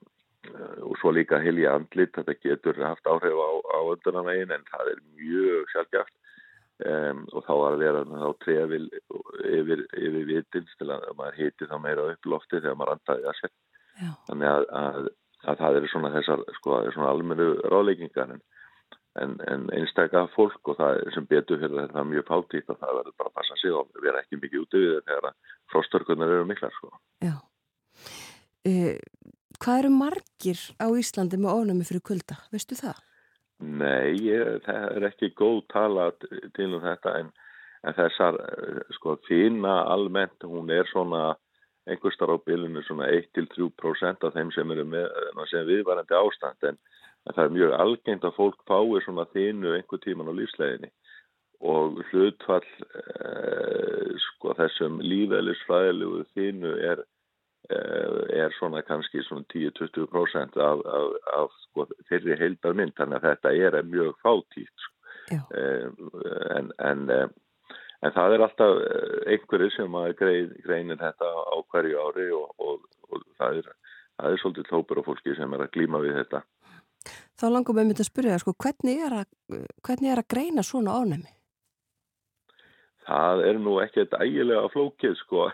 og svo líka hilja andlit, þetta getur haft áhrif á, á öndunarvegin en það er mjög sjálfgjaft um, og þá að vera þá trefil yfir, yfir vitins til að maður hiti þá meira upp lofti þegar maður andaði að sér. Þannig að, að, að það eru svona þessar sko, er svona almennu ráðleikingar en, en, en einstakka fólk og það sem betur fyrir þetta er mjög fátítt og það verður bara að passa sig og vera ekki mikið við þetta þegar að frostörkunar eru miklar sko. Já. Uh, hvað eru margir á Íslandi með ofnæmi fyrir kulda? Veistu það? Nei, ég, það er ekki góð tala til um þetta en, en þessar, sko, þína almennt, hún er svona einhverstar á bylunu svona 1-3% af þeim sem eru með, sem viðvarandi ástand en, en það er mjög algengt að fólk fái svona þínu einhver tíman á lífsleginni og hlutfall eh, sko þessum lífælisfræðilegu þínu er er svona kannski svona 10-20% af, af, af sko, þeirri heildar mynd þannig að þetta er mjög fátítt Já. en, en, en það er alltaf einhverju sem að grein, greinir þetta á hverju ári og, og, og það, er, það er svolítið tópur á fólki sem er að glíma við þetta Þá langum við myndið að spyrja sko, hvernig, er að, hvernig er að greina svona ofnæmi? Það er nú ekki þetta ægilega flókið sko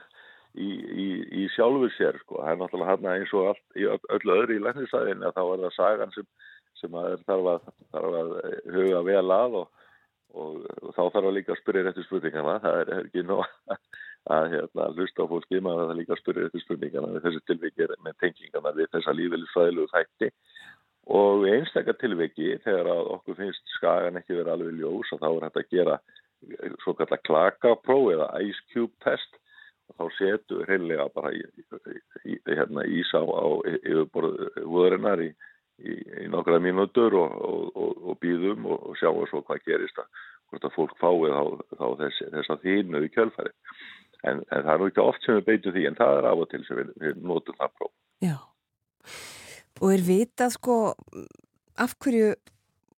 í, í, í sjálfur sér sko. Það er náttúrulega hann eins og allt, í öllu öðru í læknisæðin að þá er það sagan sem, sem að þarf, að, þarf að huga vel að og, og, og þá þarf að líka að spyrja réttu spurningana, það er, ekki nóg að hérna, hlusta á fólki, maður þarf líka að spyrja réttu spurningana við þessi tilviki með tengingana við þessa lífeylisfræðilegu þætti og í einstakar tilviki þegar að okkur finnst skagan ekki verið alveg ljós og þá er hægt að gera svo kallar klakapróf eða ice cube test. Og þá setu hreinlega bara í, í, hérna, ís á, yfirborðu húðurinnar í, í nokkra mínútur og, og, og, og býðum og sjáum svo hvað gerist að hvort að fólk fáið á, á þess, þess að þínu í kjölfæri en, en það er nú ekki oft sem við beitum því en það er af og til sem við, við notum það próf. Já. Og er vitað sko af hverju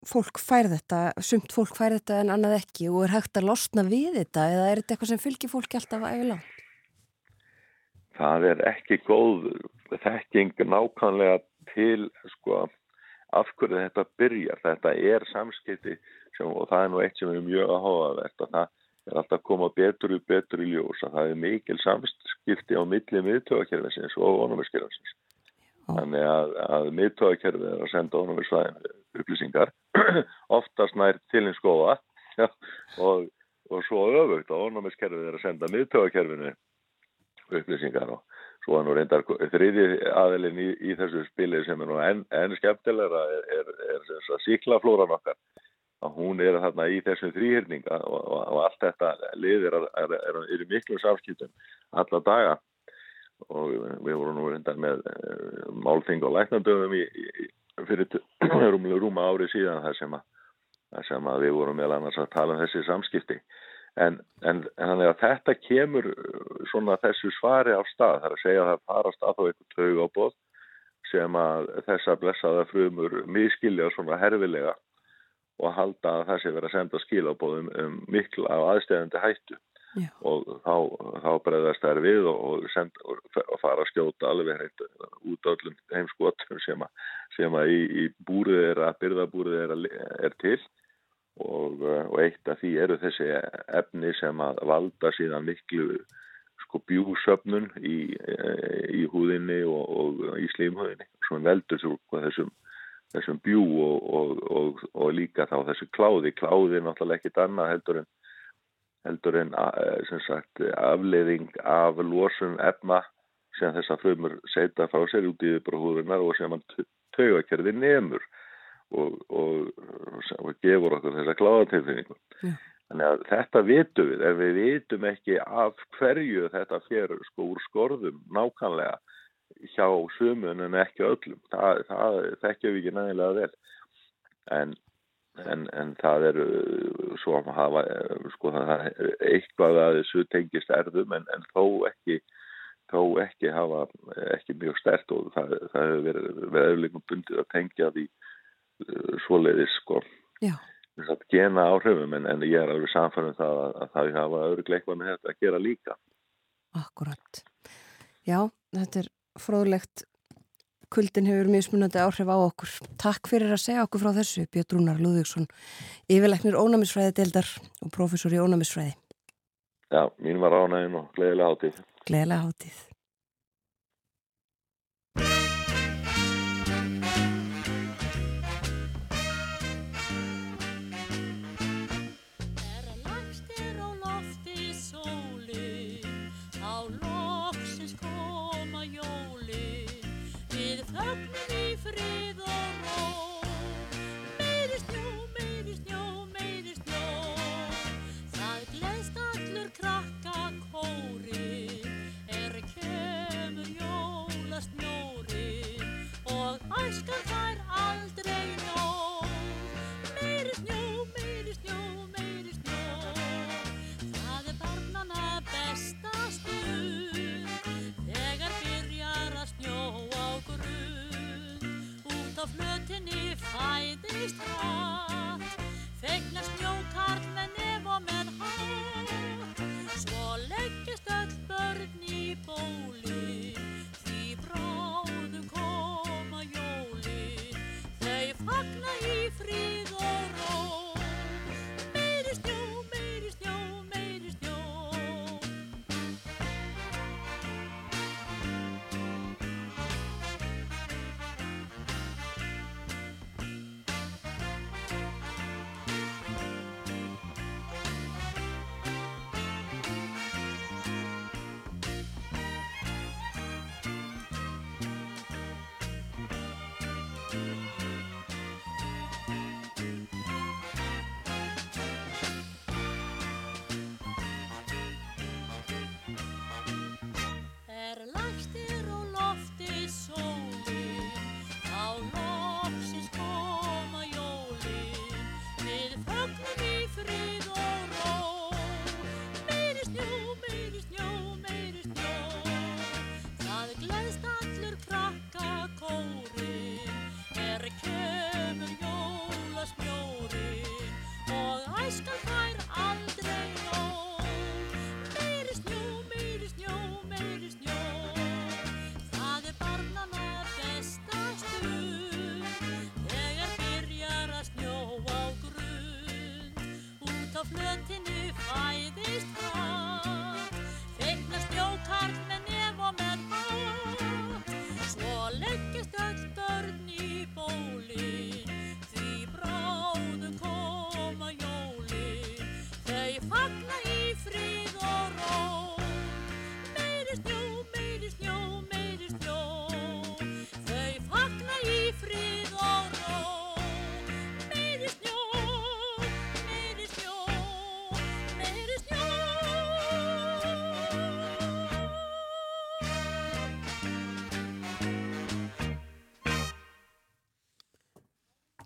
fólk fær þetta, sumt fólk fær þetta en annað ekki og er hægt að losna við þetta eða er þetta eitthvað sem fylgir fólki alltaf að ægla? Það er ekki góð þekking nákvæmlega til sko af hverju þetta byrjar. Þetta er samskipti sem, og það er nú eitt sem er mjög áhugavert að það er alltaf að koma betur og betur í ljós að það er mikil samskipti á milli miðtöðakerfinsins og ónumiskerfinsins. Þannig að, að miðtöðakerfið er að senda ónumisvæðinu upplýsingar. Oftast nær til einn skoða og, og svo öfugt að ónumiskerfið er að senda miðtöðakerfinu upplýsingar og svo er nú reyndar þriði aðelin í, í þessu spili sem er nú enn en skemmtilegra er, er, er, er síklaflóran okkar. Að hún er þarna í þessum þrýhyrninga og, og, og allt þetta liðir er í miklu samskiptum alla daga og við vorum nú reyndar með uh, málþing og í, fyrir rúmlega rúma ári síðan þar sem, sem að við vorum meðal annars að tala um þessi samskipti. En, en, en þetta kemur svona þessu svari á stað. Þar að segja að það farast að þá eitthvað tög á bóð sem að þessa blessaða frumur miskilja svona herfilega og halda að það sé verið að senda skilabóðum um miklu af aðstæðandi hættu Já. og þá, þá bregðast þær við og, og, send, og fara að skjóta alveg hreint út öllum heimskotum sem að, sem að í, í búrið er að byrðabúrið er, að, er til og, og eitt af því eru þessi efni sem að valda síðan miklu sko bjúsöfnun í, í húðinni og í slímhúðinni sem veldur svo þessum þessum bjú og, og, og, og líka þá þessu kláði. Kláði er náttúrulega ekkit annað heldur en, heldur en sagt, afleiðing af losun efna sem þess að frumur setja frá sér út í yfirbróðurinnar og sem hann taugakerði nefnur og gefur okkur þessa kláðatilfinningu. Já. Þannig að þetta vitum við, en við vitum ekki af hverju þetta fyrir sko úr skorðum nákvæmlega hjá sumun en ekki öllum. Það, það þekkjum við ekki nægilega vel. En, en, en það er svo að hafa, sko eitthvað að þessu tengist erðum en, en þó ekki, þó ekki hafa ekki mjög stert og það, það hefur verið, verið eflingum bundið að tengja því uh, svoleiðis sko. Já. Gena áhrifum en, en ég er alveg samfærum það að, að það hafa öðru gleikvað með þetta að gera líka. Akkurat. Já, þetta er fróðlegt kuldin hefur mismunandi áhrif á okkur. Takk fyrir að segja okkur frá þessu, Björn Rúnar Lúðvíksson, yfirleiknir ónæmisfræði deildar og professor í ónæmisfræði. Já, mín var ánægin og gleðilega hátíð. Gleðilega hátíð.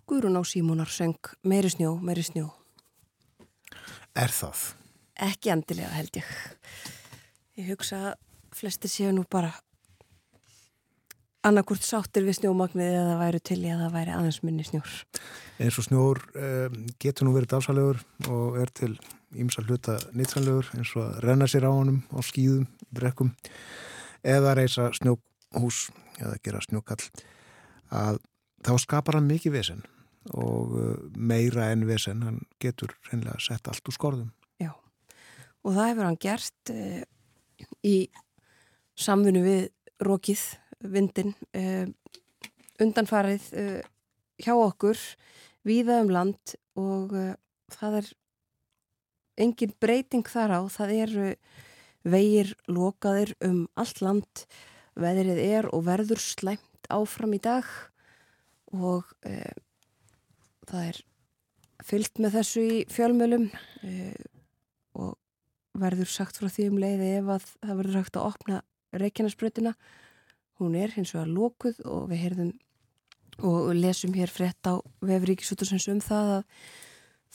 Guðrún á Símónar söng meiri snjó, meiri snjó. Er það? Ekki endilega held ég. Ég hugsa að flestir séu nú bara annarkvort sáttir við snjómagnið eða það væru til að það væri aðeins minni snjór. eins og snjór um, getur nú verið dásalegur og er til ímsa hluta nýtsanlegur eins og að renna sér á honum á skýðum, brekkum eða reysa snjóhús eða gera snjókall að þá skapar hann mikið vesen og uh, meira en vesen hann getur reynilega sett allt úr skorðum. Já, og það hefur hann gert uh, í samfunnu við rókið, vindin, uh, undanfarið uh, hjá okkur, víða um land og það er engin breyting þar á, það eru vegir lokaðir um allt land, veðrið er og verður slæmt áfram í dag og það er fyllt með þessu í fjölmölum uh, og verður sagt frá því um leiði ef að það verður hægt að opna Reykjanesbrötina. Hún er hins vegar lókuð og við heyrðum og lesum hér frétt á vefríkisútursins um það að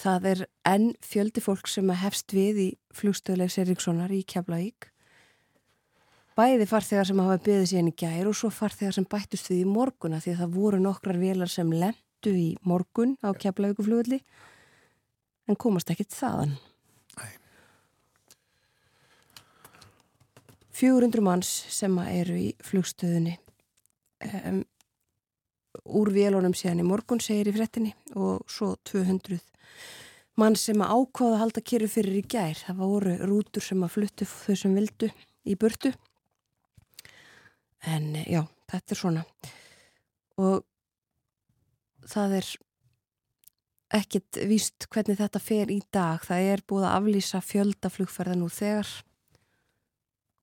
það er enn fjöldi fólk sem að hefst við í flugstöðlegs Erikssonar í Keflavík. Bæði farþegar sem hafa byggðið síðan í gær og svo farþegar sem bættust við í morguna því að það voru nokkrar velar sem lendu í morgun á Keflavíkuflugulli en komast ekkit þaðan. 400 manns sem eru í flugstöðunni. Um, úr vélunum síðan í morgun segir í frettinni og svo 200 mann sem að ákvaða að halda kyrru fyrir í gær. Það voru rútur sem að fluttu þau sem vildu í burtu. En já, þetta er svona. Og það er ekkit víst hvernig þetta fer í dag. Það er búið að aflýsa fjöldaflugferða nú þegar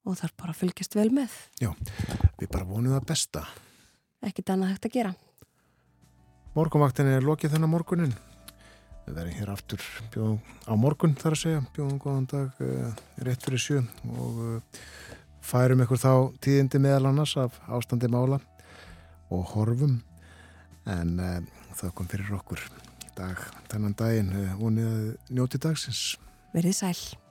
og þarf bara fylgjast vel með. Já, við bara vonum það besta Ekkit annað hægt að gera. Morgunvaktin er lokið þennan morgunin Við verðum hér aftur bjóðum, á morgun þar að segja, bjóðum góðan dag uh, rétt fyrir sjö og uh, færum ykkur þá tíðindi meðal annars af ástandi mála og horfum en uh, það kom fyrir okkur dag, þennan daginn, vonið að njóti dagsins Verið sæl.